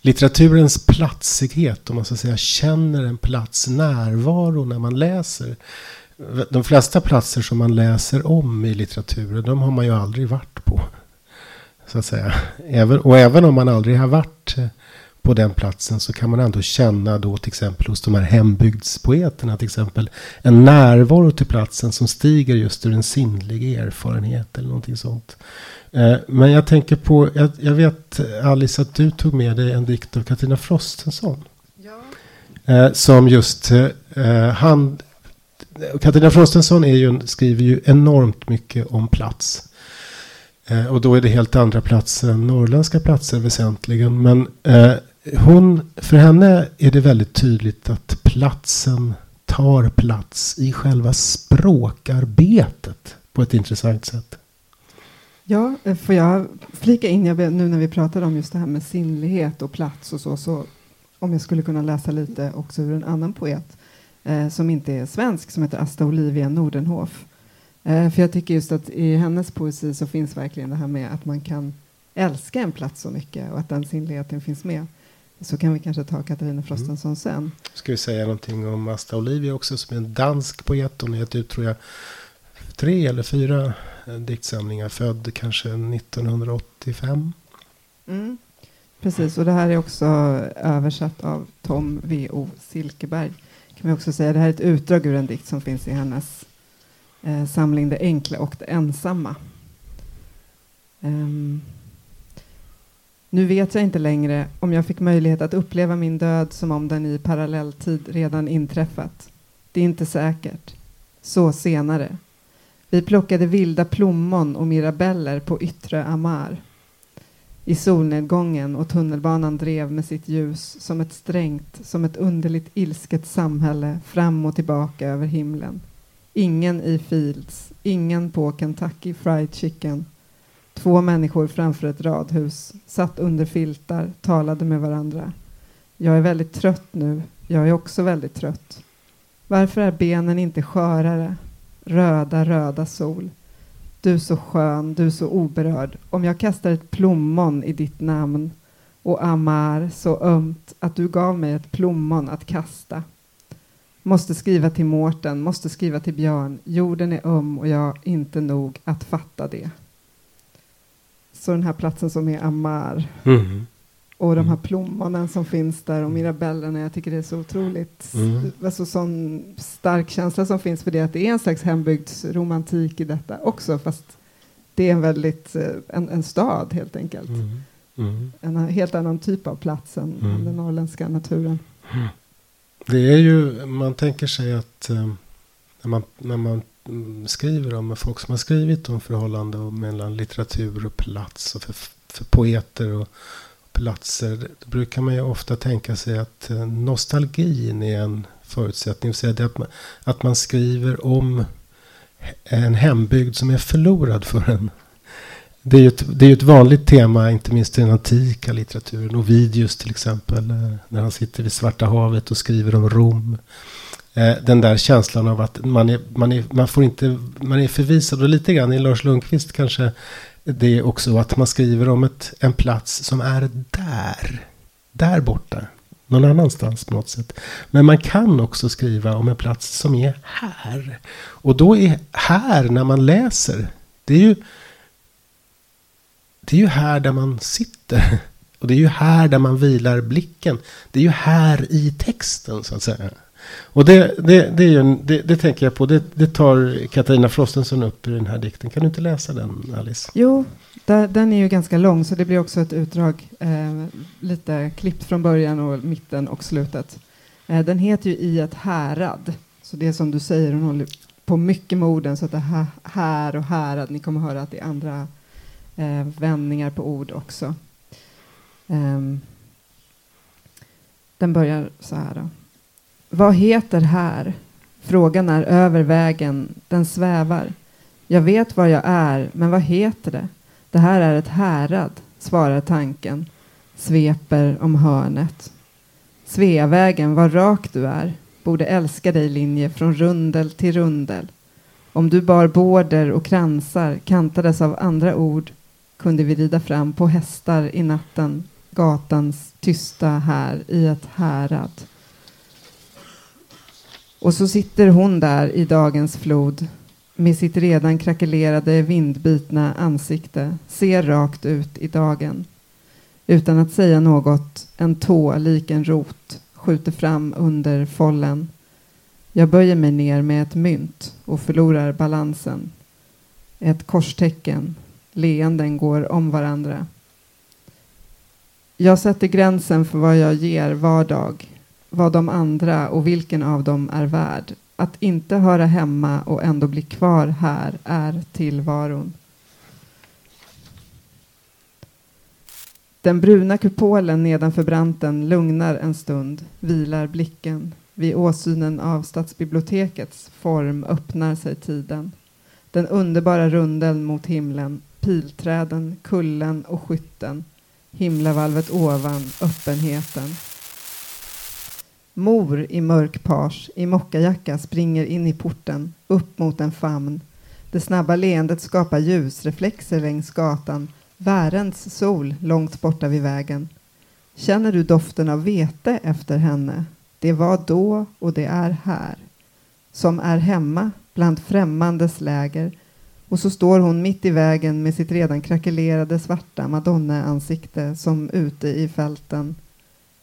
litteraturens platsighet, om man så säga känner en plats närvaro när man läser. De flesta platser som man läser om i litteraturen, de har man ju aldrig varit på. Så att säga. Även, och även om man aldrig har varit på den platsen så kan man ändå känna då till exempel hos de här hembygdspoeterna till exempel en närvaro till platsen som stiger just ur en sinnlig erfarenhet eller någonting sånt. Eh, men jag tänker på, jag, jag, vet Alice att du tog med dig en dikt av Katarina Frostenson. Ja. Eh, som just, eh, han, Katarina Frostenson är ju, skriver ju enormt mycket om plats. Och då är det helt andra platser än norrländska platser väsentligen. Men hon, för henne är det väldigt tydligt att platsen tar plats i själva språkarbetet på ett intressant sätt. Ja, eh, får jag flika in, jag, nu när vi pratar om just det här med sinnlighet och plats och så, så om jag skulle kunna läsa lite också ur en annan poet eh, som inte är svensk, som heter Asta Olivia Nordenhof. Eh, för jag tycker just att i hennes poesi så finns verkligen det här med att man kan älska en plats så mycket och att den sinnligheten finns med. Så kan vi kanske ta Katarina Frostenson mm. sen. Ska vi säga någonting om Asta Olivia också som är en dansk poet. Hon har gett ut tror jag tre eller fyra eh, diktsamlingar. Född kanske 1985. Mm. Precis, och det här är också översatt av Tom V.O. Silkeberg. Kan vi också säga. Det här är ett utdrag ur en dikt som finns i hennes eh, samling Det enkla och det ensamma. Um, nu vet jag inte längre om jag fick möjlighet att uppleva min död som om den i parallelltid redan inträffat. Det är inte säkert. Så senare. Vi plockade vilda plommon och mirabeller på yttre Amar. I solnedgången och tunnelbanan drev med sitt ljus som ett strängt, som ett underligt ilsket samhälle fram och tillbaka över himlen. Ingen i Fields, ingen på Kentucky Fried Chicken Två människor framför ett radhus, satt under filtar, talade med varandra. Jag är väldigt trött nu. Jag är också väldigt trött. Varför är benen inte skörare? Röda, röda sol. Du så skön, du så oberörd. Om jag kastar ett plommon i ditt namn och Amar så ömt att du gav mig ett plommon att kasta. Måste skriva till Mårten, måste skriva till Björn. Jorden är öm och jag inte nog att fatta det. Så den här platsen som är Amar. Mm. Och de här mm. plommonen som finns där och mirabellerna. Jag tycker det är så otroligt, mm. alltså sån stark känsla som finns för det. Att det är en slags hembygdsromantik i detta också. Fast det är en väldigt, eh, en, en stad helt enkelt. Mm. Mm. En helt annan typ av plats än mm. den norrländska naturen. Det är ju, man tänker sig att eh, när man, när man mm, skriver om, folk som har skrivit om förhållande mellan litteratur och plats och för, för poeter och platser. Då brukar man ju ofta tänka sig att eh, nostalgin är en förutsättning. Det vill säga att man, att man skriver om en hembygd som är förlorad för en. Det är ju ett, det är ett vanligt tema, inte minst i den antika litteraturen. Ovidius till exempel, eh, när han sitter vid Svarta havet och skriver om Rom. Eh, den där känslan av att man är, man är, man får inte, man är förvisad. Och lite grann i Lars Lundqvist kanske det är också att man skriver om ett, en plats som är där. Där borta. någon annanstans på något sätt. Men man kan också skriva om en plats som är här. Och då är här när man läser, det är ju, det är ju här där man sitter. Och det är ju här där man vilar blicken. Det är ju här i texten så att säga. Och det, det, det, är ju, det, det tänker jag på. Det, det tar Katarina Frostenson upp i den här dikten. Kan du inte läsa den Alice? Jo, den är ju ganska lång så det blir också ett utdrag. Eh, lite klippt från början och mitten och slutet. Eh, den heter ju I ett härad. Så det är som du säger, hon håller på mycket med orden. Så att det här, här och härad, ni kommer höra att det är andra eh, vändningar på ord också. Ehm, den börjar så här. Då. Vad heter här? Frågan är över vägen, den svävar. Jag vet var jag är, men vad heter det? Det här är ett härad, svarar tanken, sveper om hörnet. Sveavägen, vad rak du är, borde älska dig linje från rundel till rundel. Om du bar bårder och kransar kantades av andra ord kunde vi rida fram på hästar i natten gatans tysta här i ett härad. Och så sitter hon där i dagens flod med sitt redan krackelerade vindbitna ansikte, ser rakt ut i dagen. Utan att säga något, en tå lik en rot skjuter fram under follen. Jag böjer mig ner med ett mynt och förlorar balansen. Ett korstecken, leenden går om varandra. Jag sätter gränsen för vad jag ger var dag, vad de andra och vilken av dem är värd. Att inte höra hemma och ändå bli kvar här är tillvaron. Den bruna kupolen nedanför branten lugnar en stund, vilar blicken. Vid åsynen av stadsbibliotekets form öppnar sig tiden. Den underbara rundeln mot himlen, pilträden, kullen och skytten himlavalvet ovan, öppenheten. Mor i mörk page, i mockajacka springer in i porten, upp mot en famn. Det snabba leendet skapar ljusreflexer längs gatan, värens sol långt borta vid vägen. Känner du doften av vete efter henne? Det var då och det är här. Som är hemma bland främmandes läger och så står hon mitt i vägen med sitt redan krackelerade svarta madonna-ansikte som ute i fälten.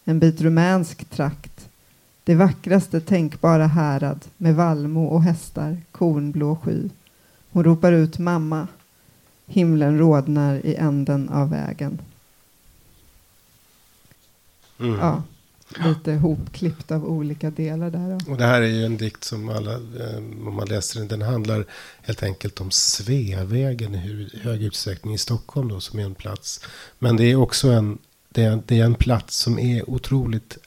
En bit rumänsk trakt. Det vackraste tänkbara härad med vallmo och hästar, kornblå sky. Hon ropar ut mamma. Himlen rodnar i änden av vägen. Mm. Ja, lite hopklippt av olika delar där. Och det här är ju en dikt som alla, eh, om man läser den, den handlar helt enkelt om Sveavägen i hög utsträckning i Stockholm då, som är en plats. Men det är också en, det är, det är en plats som är otroligt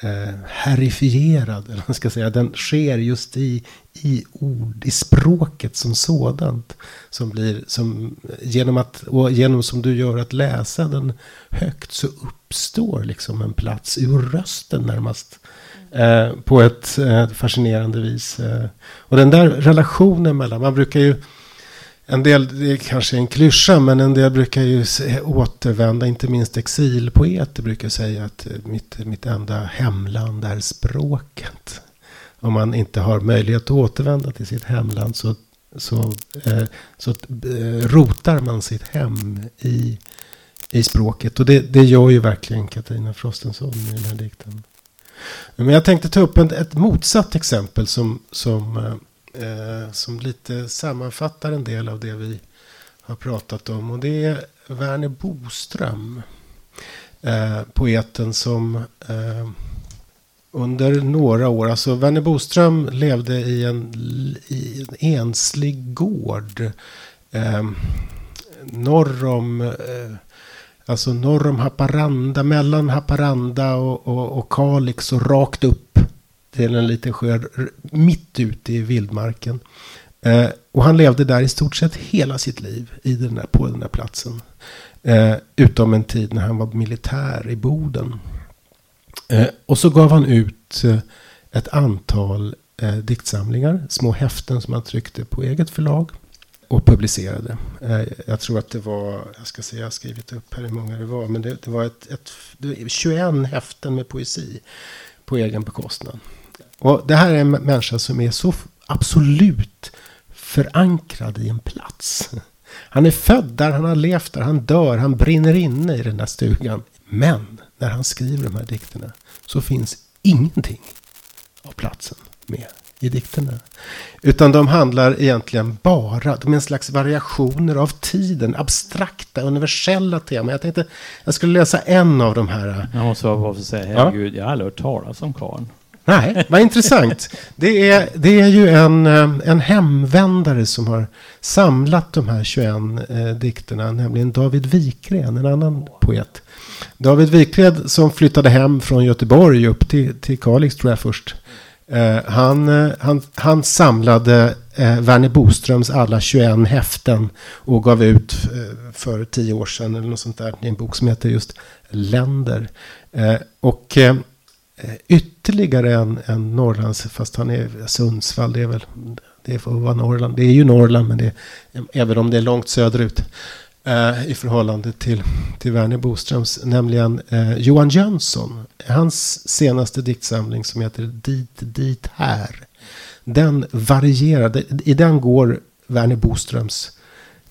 eh, herifierad, eller man ska säga. Den sker just i, i ord, i språket som sådant. Som blir, som, genom att, och genom som du gör att läsa den högt så uppstår liksom en plats ur rösten närmast. Eh, på ett eh, fascinerande vis. Eh. Och den där relationen mellan, man brukar ju en del, det är kanske en klyscha, men en del brukar ju eh, återvända, inte minst exilpoeter brukar säga att eh, mitt, mitt enda hemland är språket. Om man inte har möjlighet att återvända till sitt hemland så, så, eh, så eh, rotar man sitt hem i, i språket. Och det, det gör ju verkligen Katarina Frostenson i den här dikten. Men jag tänkte ta upp en, ett motsatt exempel som, som eh, eh, som lite sammanfattar en del av det vi har pratat om. Och det är Verner Boström. Eh, poeten som eh, under några år, alltså Verner Boström levde i en, i en enslig gård eh, norr om eh, Alltså norr om Haparanda, mellan Haparanda och, och, och Kalix och rakt upp till en liten sjö mitt ute i vildmarken. Eh, och han levde där i stort sett hela sitt liv i den där, på den där platsen. Eh, utom en tid när han var militär i Boden. Eh, och så gav han ut eh, ett antal eh, diktsamlingar, små häften som han tryckte på eget förlag. och publicerade. Eh, jag tror att det var, jag ska se, jag har skrivit upp här hur många det var, men det, det var ett, ett, 21 häften med poesi på egen bekostnad. Och det här är en människa som är så absolut förankrad i en plats. Han är född där, han har levt där, han dör, han brinner inne i den där stugan. Men när han skriver de här dikterna så finns ingenting av platsen med i dikterna. Utan de handlar egentligen bara, de är en slags variationer av tiden, abstrakta, universella teman. Jag tänkte, jag skulle läsa en av de här. Jag måste bara få säga, herregud, ja. jag har aldrig hört talas om karln. Nej, vad intressant. Det är, det är ju en, eh, en hemvändare som har samlat de här 21 eh, dikterna, nämligen David Wikgren, en annan poet. David Wikgren som flyttade hem från Göteborg upp till, till Kalix tror jag först. Eh, han, eh, han, han samlade eh, Werner Boströms alla 21 häften och gav ut eh, för tio år sedan eller något sånt där. I en bok som heter just Länder. Eh, och eh, Eh, ytterligare en, en Norrlands, fast han är Sundsvall, det är väl, det får vara Norrland. Det är ju Norrland, men det, även om det är långt söderut eh, i förhållande till, till Werner Boströms, nämligen eh, Johan Jönsson. Hans senaste diktsamling som heter Dit, dit, här. Den varierar, i den går Werner Boströms eh,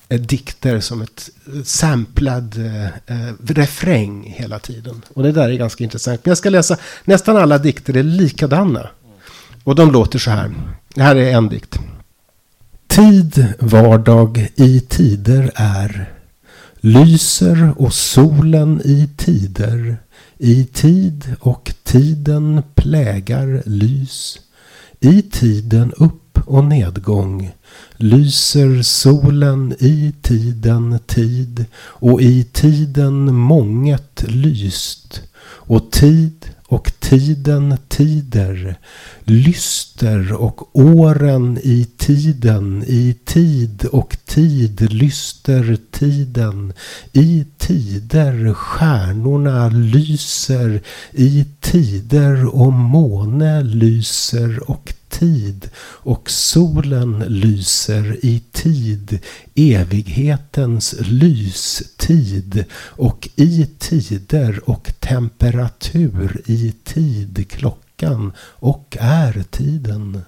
Eh, dikter som ett eh, samplad eh, eh, refräng hela tiden. Och det där är ganska intressant. Men jag ska läsa, nästan alla dikter är likadana. Och de låter så här. Det här är en dikt. Tid, vardag i tider är lyser och solen i tider, i tid och tiden plägar lys. I tiden upp och nedgång. Lyser solen i tiden tid och i tiden månget lyst. Och tid och tiden tider, lyster och åren i tiden, i tid och tid lyster tiden, i tider stjärnorna lyser, i tider och måne lyser och tid och solen lyser i tid, evighetens lystid och i tider och temperatur i tid klockan och är tiden.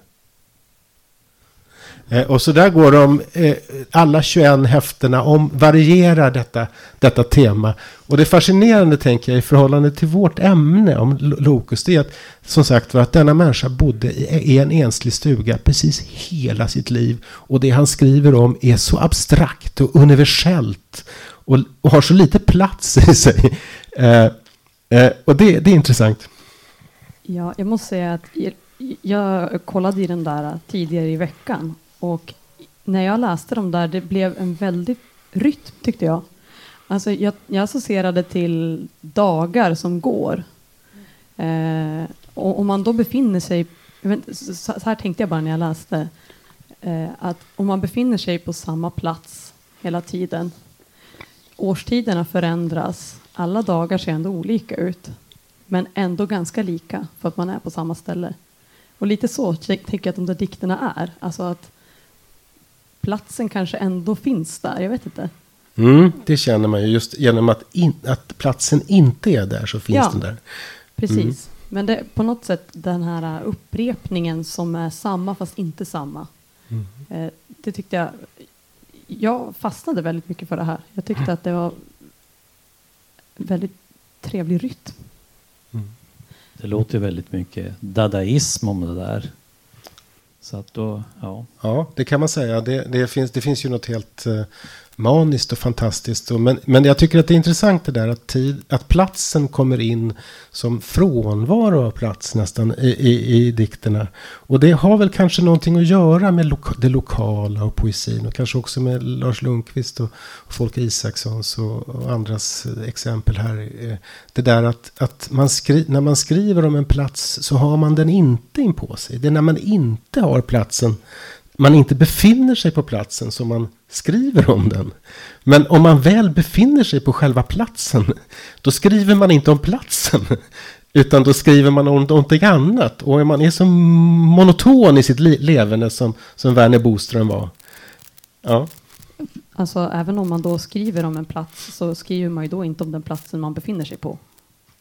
Eh, och så där går de, eh, alla 21 häftena om, varierar detta, detta tema. Och det fascinerande tänker jag i förhållande till vårt ämne om Lokus, det är att som sagt var att denna människa bodde i en enslig stuga precis hela sitt liv. Och det han skriver om är så abstrakt och universellt och, och har så lite plats i sig. Eh, eh och det, det är intressant. Ja, jag måste säga att jag kollade i den där tidigare i veckan och när jag läste dem där, det blev en väldigt rytm tyckte jag. Alltså jag, jag associerade till dagar som går. Eh, och om man då befinner sig, så här tänkte jag bara när jag läste, eh, att om man befinner sig på samma plats hela tiden, årstiderna förändras, alla dagar ser ändå olika ut, men ändå ganska lika för att man är på samma ställe. Och lite så tänker jag att de där dikterna är, alltså att platsen kanske ändå finns där. Jag vet inte. Mm, det känner man ju just genom att, in, att platsen inte är där så finns ja, den där. Precis. Mm. Men det, på något sätt den här upprepningen som är samma fast inte samma. Mm. Eh, det tyckte jag. Jag fastnade väldigt mycket för det här. Jag tyckte att det var väldigt trevlig rytm. Mm. Det låter väldigt mycket dadaism om det där. Så att då, ja. Ja, det kan man säga. Det, det, finns, det finns ju något helt eh, maniskt och fantastiskt. Och, men, men jag tycker att det är intressant det där att, tid, att platsen kommer in som frånvaro av plats nästan i, i, i dikterna. Och det har väl kanske någonting att göra med loka, det lokala och poesin. Och kanske också med Lars Lundqvist och, och Folke Isakssons och, och, andras exempel här. Eh, det där att, att man skri, när man skriver om en plats så har man den inte in på sig. Det är när man inte har platsen man inte befinner sig på platsen som man skriver om den. Men om man väl befinner sig på själva platsen, då skriver man inte om platsen. Utan då skriver man om någonting annat. Och man är så monoton i sitt levande som, som Werner Boström var. Ja. Alltså även om man då skriver om en plats så skriver man ju då inte om den platsen man befinner sig på.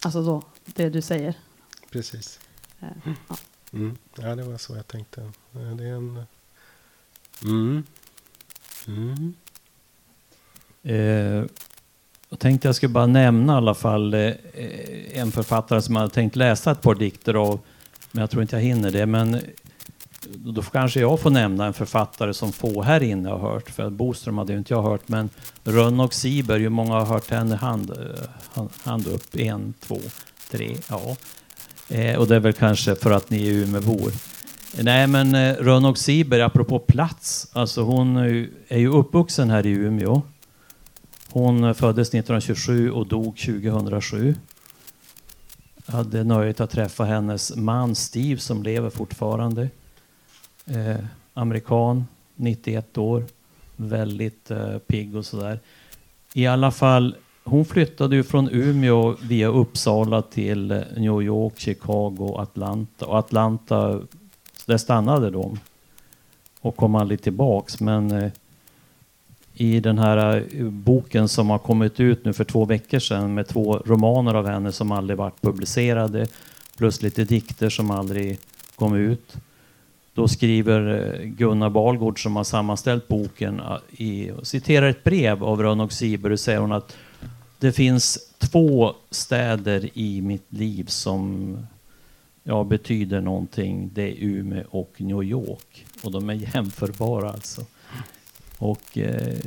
Alltså då, det du säger. Precis. Eh, ja. Mm. Ja, det var så jag tänkte. Eh, Det är en... Mm. Mm. Eh, jag tänkte jag skulle bara nämna i alla fall eh, eh, en författare som jag hade tänkt läsa ett par dikter av. Men jag tror inte jag hinner det. Men eh, då kanske jag får nämna en författare som få här inne har hört. För Boström hade ju inte jag hört. Men Rönn och Siber, hur många har hört henne hand, eh, hand, hand upp? En, två, tre, ja. Eh, och det är väl kanske för att ni är Umeåbor. Nej men eh, Rönn Siber, apropå plats. Alltså hon är ju, är ju uppvuxen här i Umeå. Hon eh, föddes 1927 och dog 2007. Jag hade nöjet att träffa hennes man Steve som lever fortfarande. Eh, amerikan, 91 år. Väldigt eh, pigg och sådär. I alla fall, hon flyttade ju från Umeå via Uppsala till eh, New York, Chicago, Atlanta. Och Atlanta, där stannade de. Och kom aldrig tillbaks. Men eh, i den här eh, boken som har kommit ut nu för två veckor sedan med två romaner av henne som aldrig varit publicerade plus lite dikter som aldrig kom ut. Då skriver eh, Gunnar Balgård som har sammanställt boken i i, citerar ett brev av Rönnog Siber och säger hon att det finns två städer i mitt liv som ja, betyder någonting. Det är Umeå och New York. Och de är jämförbara alltså. Och eh,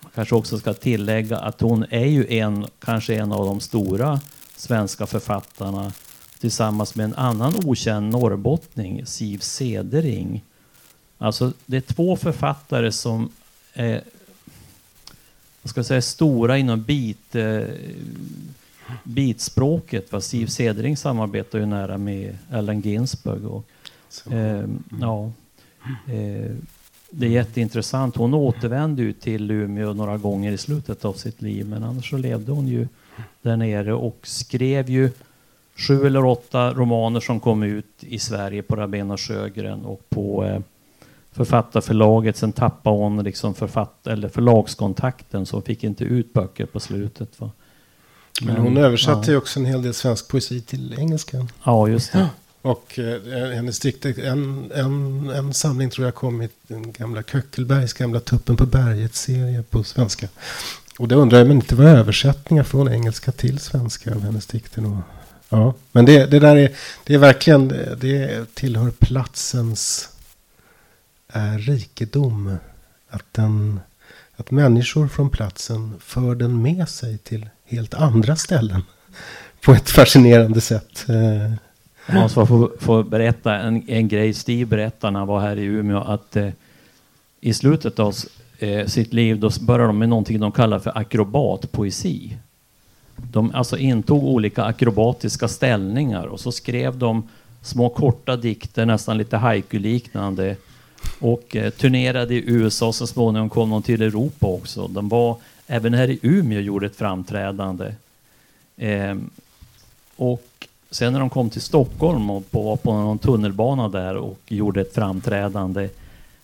man kanske också ska tillägga att hon är ju en, kanske en av de stora svenska författarna tillsammans med en annan okänd norrbottning, Siv Sedering. Alltså det är två författare som är vad ska jag säga, stora inom bit, eh, bitspråket. Va? Siv Sedering samarbetar ju nära med Allen Ginsberg. Och, eh, ja, eh, det är jätteintressant. Hon återvände ju till Umeå några gånger i slutet av sitt liv, men annars så levde hon ju där nere och skrev ju sju eller åtta romaner som kom ut i Sverige på Rabén och Sjögren och på eh, författarförlaget. Sen tappade hon liksom författ eller förlagskontakten så hon fick inte ut böcker på slutet. Va? Men hon översatte ju också en hel del svensk poesi till engelska. Ja, just det. Och eh, hennes dikter, en, en, en samling tror jag kom i den gamla Köckelbergs gamla Tuppen på berget-serie på svenska. Och det undrar jag men inte var översättningar från engelska till svenska av hennes dikter. Då. Ja, men det, det där är, det är verkligen, det tillhör platsens är rikedom. Att, den, att människor från platsen för den med sig till helt andra ställen. På ett fascinerande sätt. Jag måste få, få berätta en, en grej Steve berättade när han var här i Umeå. Att eh, i slutet av eh, sitt liv då började de med någonting de kallar för akrobatpoesi. De alltså intog olika akrobatiska ställningar och så skrev de små korta dikter, nästan lite haiku-liknande. Och eh, turnerade i USA, så småningom kom de till Europa också. De var, även här i Umeå gjorde ett framträdande. Ehm, och sen när de kom till Stockholm och på, var på någon tunnelbana där och gjorde ett framträdande,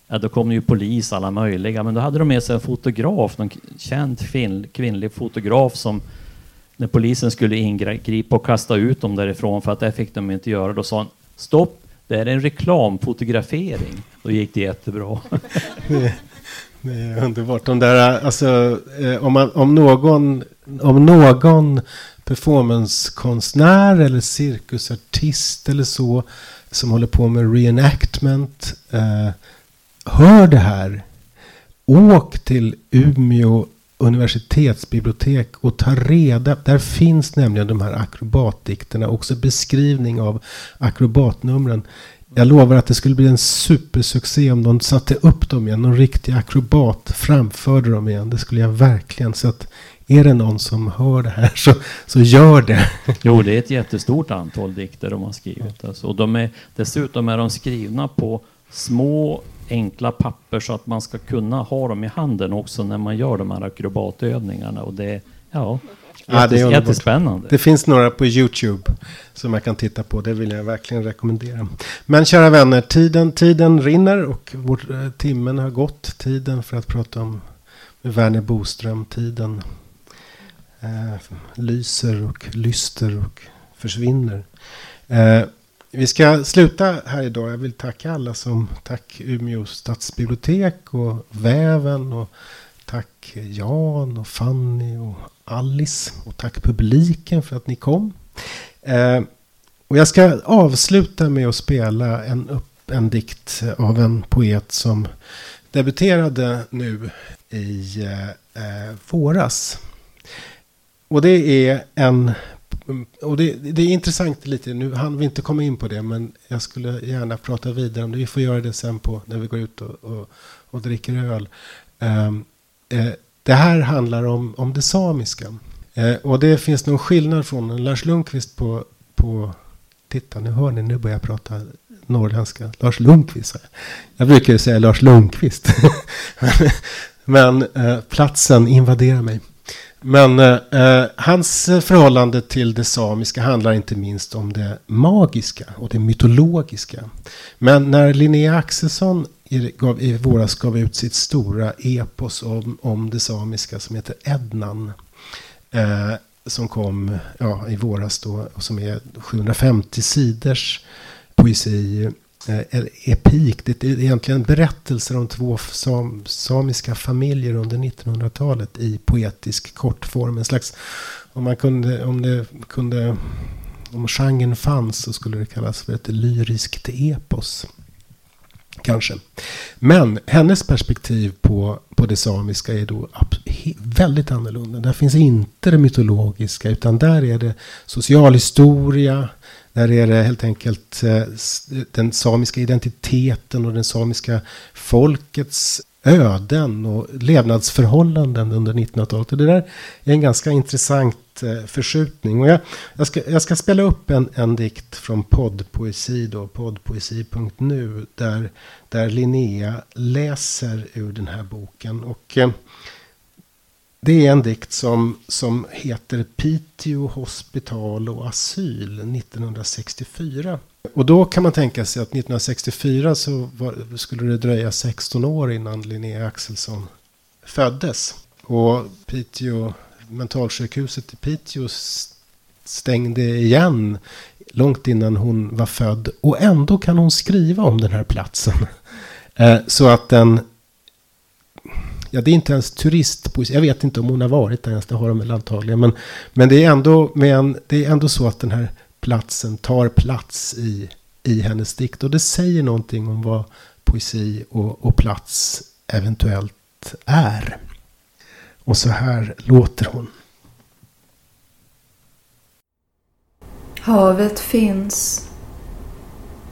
ja, då kom ju polis alla möjliga. Men då hade de med sig en fotograf, någon känd kvinn, kvinnlig fotograf som när polisen skulle ingripa och kasta ut dem därifrån för att det fick de inte göra, då sa han stopp, det är en reklamfotografering. Då gick det jättebra. det, är underbart. De där, eh, alltså, eh, om, man, om någon, om någon performancekonstnär eller cirkusartist eller så som håller på med reenactment eh, hör det här. Åk till Umeå universitetsbibliotek och ta reda. Där finns nämligen de här akrobatdikterna. Också beskrivning av akrobatnumren. Jag lovar att det skulle bli en supersuccé om de satte upp dem igen. Någon riktig akrobat framförde dem igen. Det skulle jag verkligen. Så att är det någon som hör det här så, så gör det. Jo, det är ett jättestort antal dikter de har skrivit. Alltså. Och de är, dessutom är de skrivna på små enkla papper så att man ska kunna ha dem i handen också när man gör de här akrobatövningarna. Och det, ja, Ja, det är jättespännande. Det finns några på YouTube som jag kan titta på. Det vill jag verkligen rekommendera. Men kära vänner, tiden, tiden rinner och vår, eh, timmen har gått. Tiden för att prata om Verner Boström-tiden eh, lyser och lyster och försvinner. Eh, vi ska sluta här idag. Jag vill tacka alla som... Tack Umeå stadsbibliotek och Väven och tack Jan och Fanny och Alice. Och tack publiken för att ni kom. Eh, och jag ska avsluta med att spela en, upp, en dikt av en poet som debuterade nu i eh, eh, våras. Och det är en... Och det, det, är intressant lite, nu hann vi inte komma in på det, men jag skulle gärna prata vidare om det. Vi får göra det sen på, när vi går ut och, och, och dricker öl. Ehm, eh, det här handlar om, om det samiska. Eh, och det finns någon skillnad från Lars Lundqvist på, på... Titta, nu hör ni, nu börjar jag prata norrländska. Lars Lundqvist. Jag brukar ju säga Lars Lundqvist. Men eh, platsen invaderar mig. Men eh, eh, hans förhållande till det samiska handlar inte minst om det magiska och det mytologiska. Men när Linnea Axelsson gav, i våras gav ut sitt stora epos om, om det samiska som heter Ednan. Eh, som kom ja, i våras då och som är 750 sidors poesi eh, epik. Det är egentligen berättelser om två sam, samiska familjer under 1900-talet i poetisk kortform. En slags, om man kunde, om det kunde, om genren fanns så skulle det kallas för ett lyriskt epos. Kanske. Men hennes perspektiv på, på det samiska är då väldigt annorlunda. Där finns inte det mytologiska utan där är det socialhistoria, där är det helt enkelt eh, den samiska identiteten och den samiska folkets öden och levnadsförhållanden under 1900-talet. det där är en ganska intressant eh, förskjutning. Och jag, jag, ska, jag ska spela upp en, en dikt från poddpoesi, då, poddpoesi.nu, där, där Linnea läser ur den här boken. Och eh, det är en dikt som, som heter Piteå hospital och asyl 1964. Och då kan man tänka sig att 1964 så var, skulle det dröja 16 år innan Linnea Axelsson föddes. Och Piteå, mentalsjukhuset i Piteå stängde igen långt innan hon var född. Och ändå kan hon skriva om den här platsen. Eh, så att den ja, det är inte ens turistpoesi. Jag vet inte om hon har varit där ens, det har de väl antagligen. Men, men det, är ändå, men det är ändå så att den här platsen tar plats i, i hennes dikt. Och det säger någonting om vad poesi och, och plats eventuellt är. Och så här låter hon. Havet finns.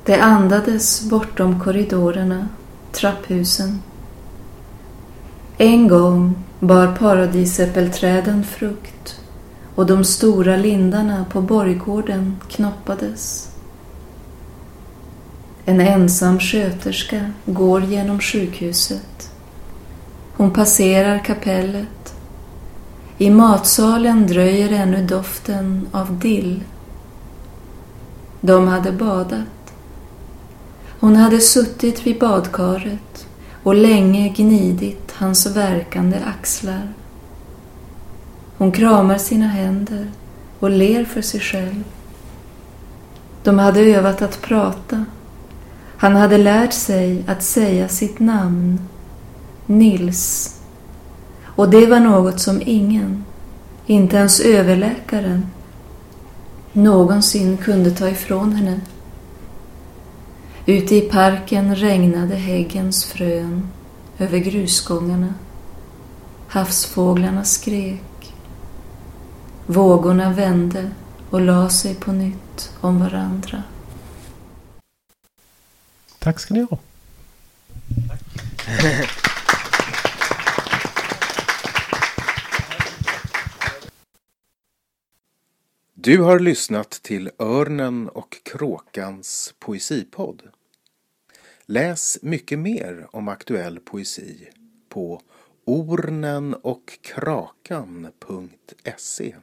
Det andades bortom korridorerna, trapphusen. En gång bar paradisäppelträden frukt och de stora lindarna på borggården knoppades. En ensam sköterska går genom sjukhuset. Hon passerar kapellet. I matsalen dröjer ännu doften av dill. De hade badat. Hon hade suttit vid badkaret och länge gnidit hans verkande axlar. Hon kramar sina händer och ler för sig själv. De hade övat att prata. Han hade lärt sig att säga sitt namn, Nils. Och det var något som ingen, inte ens överläkaren, någonsin kunde ta ifrån henne. Ute i parken regnade häggens frön över grusgångarna. Havsfåglarna skrek. Vågorna vände och la sig på nytt om varandra. Tack ska ni ha. Du har lyssnat till Örnen och kråkans poesipodd. Läs mycket mer om aktuell poesi på ornenochkrakan.se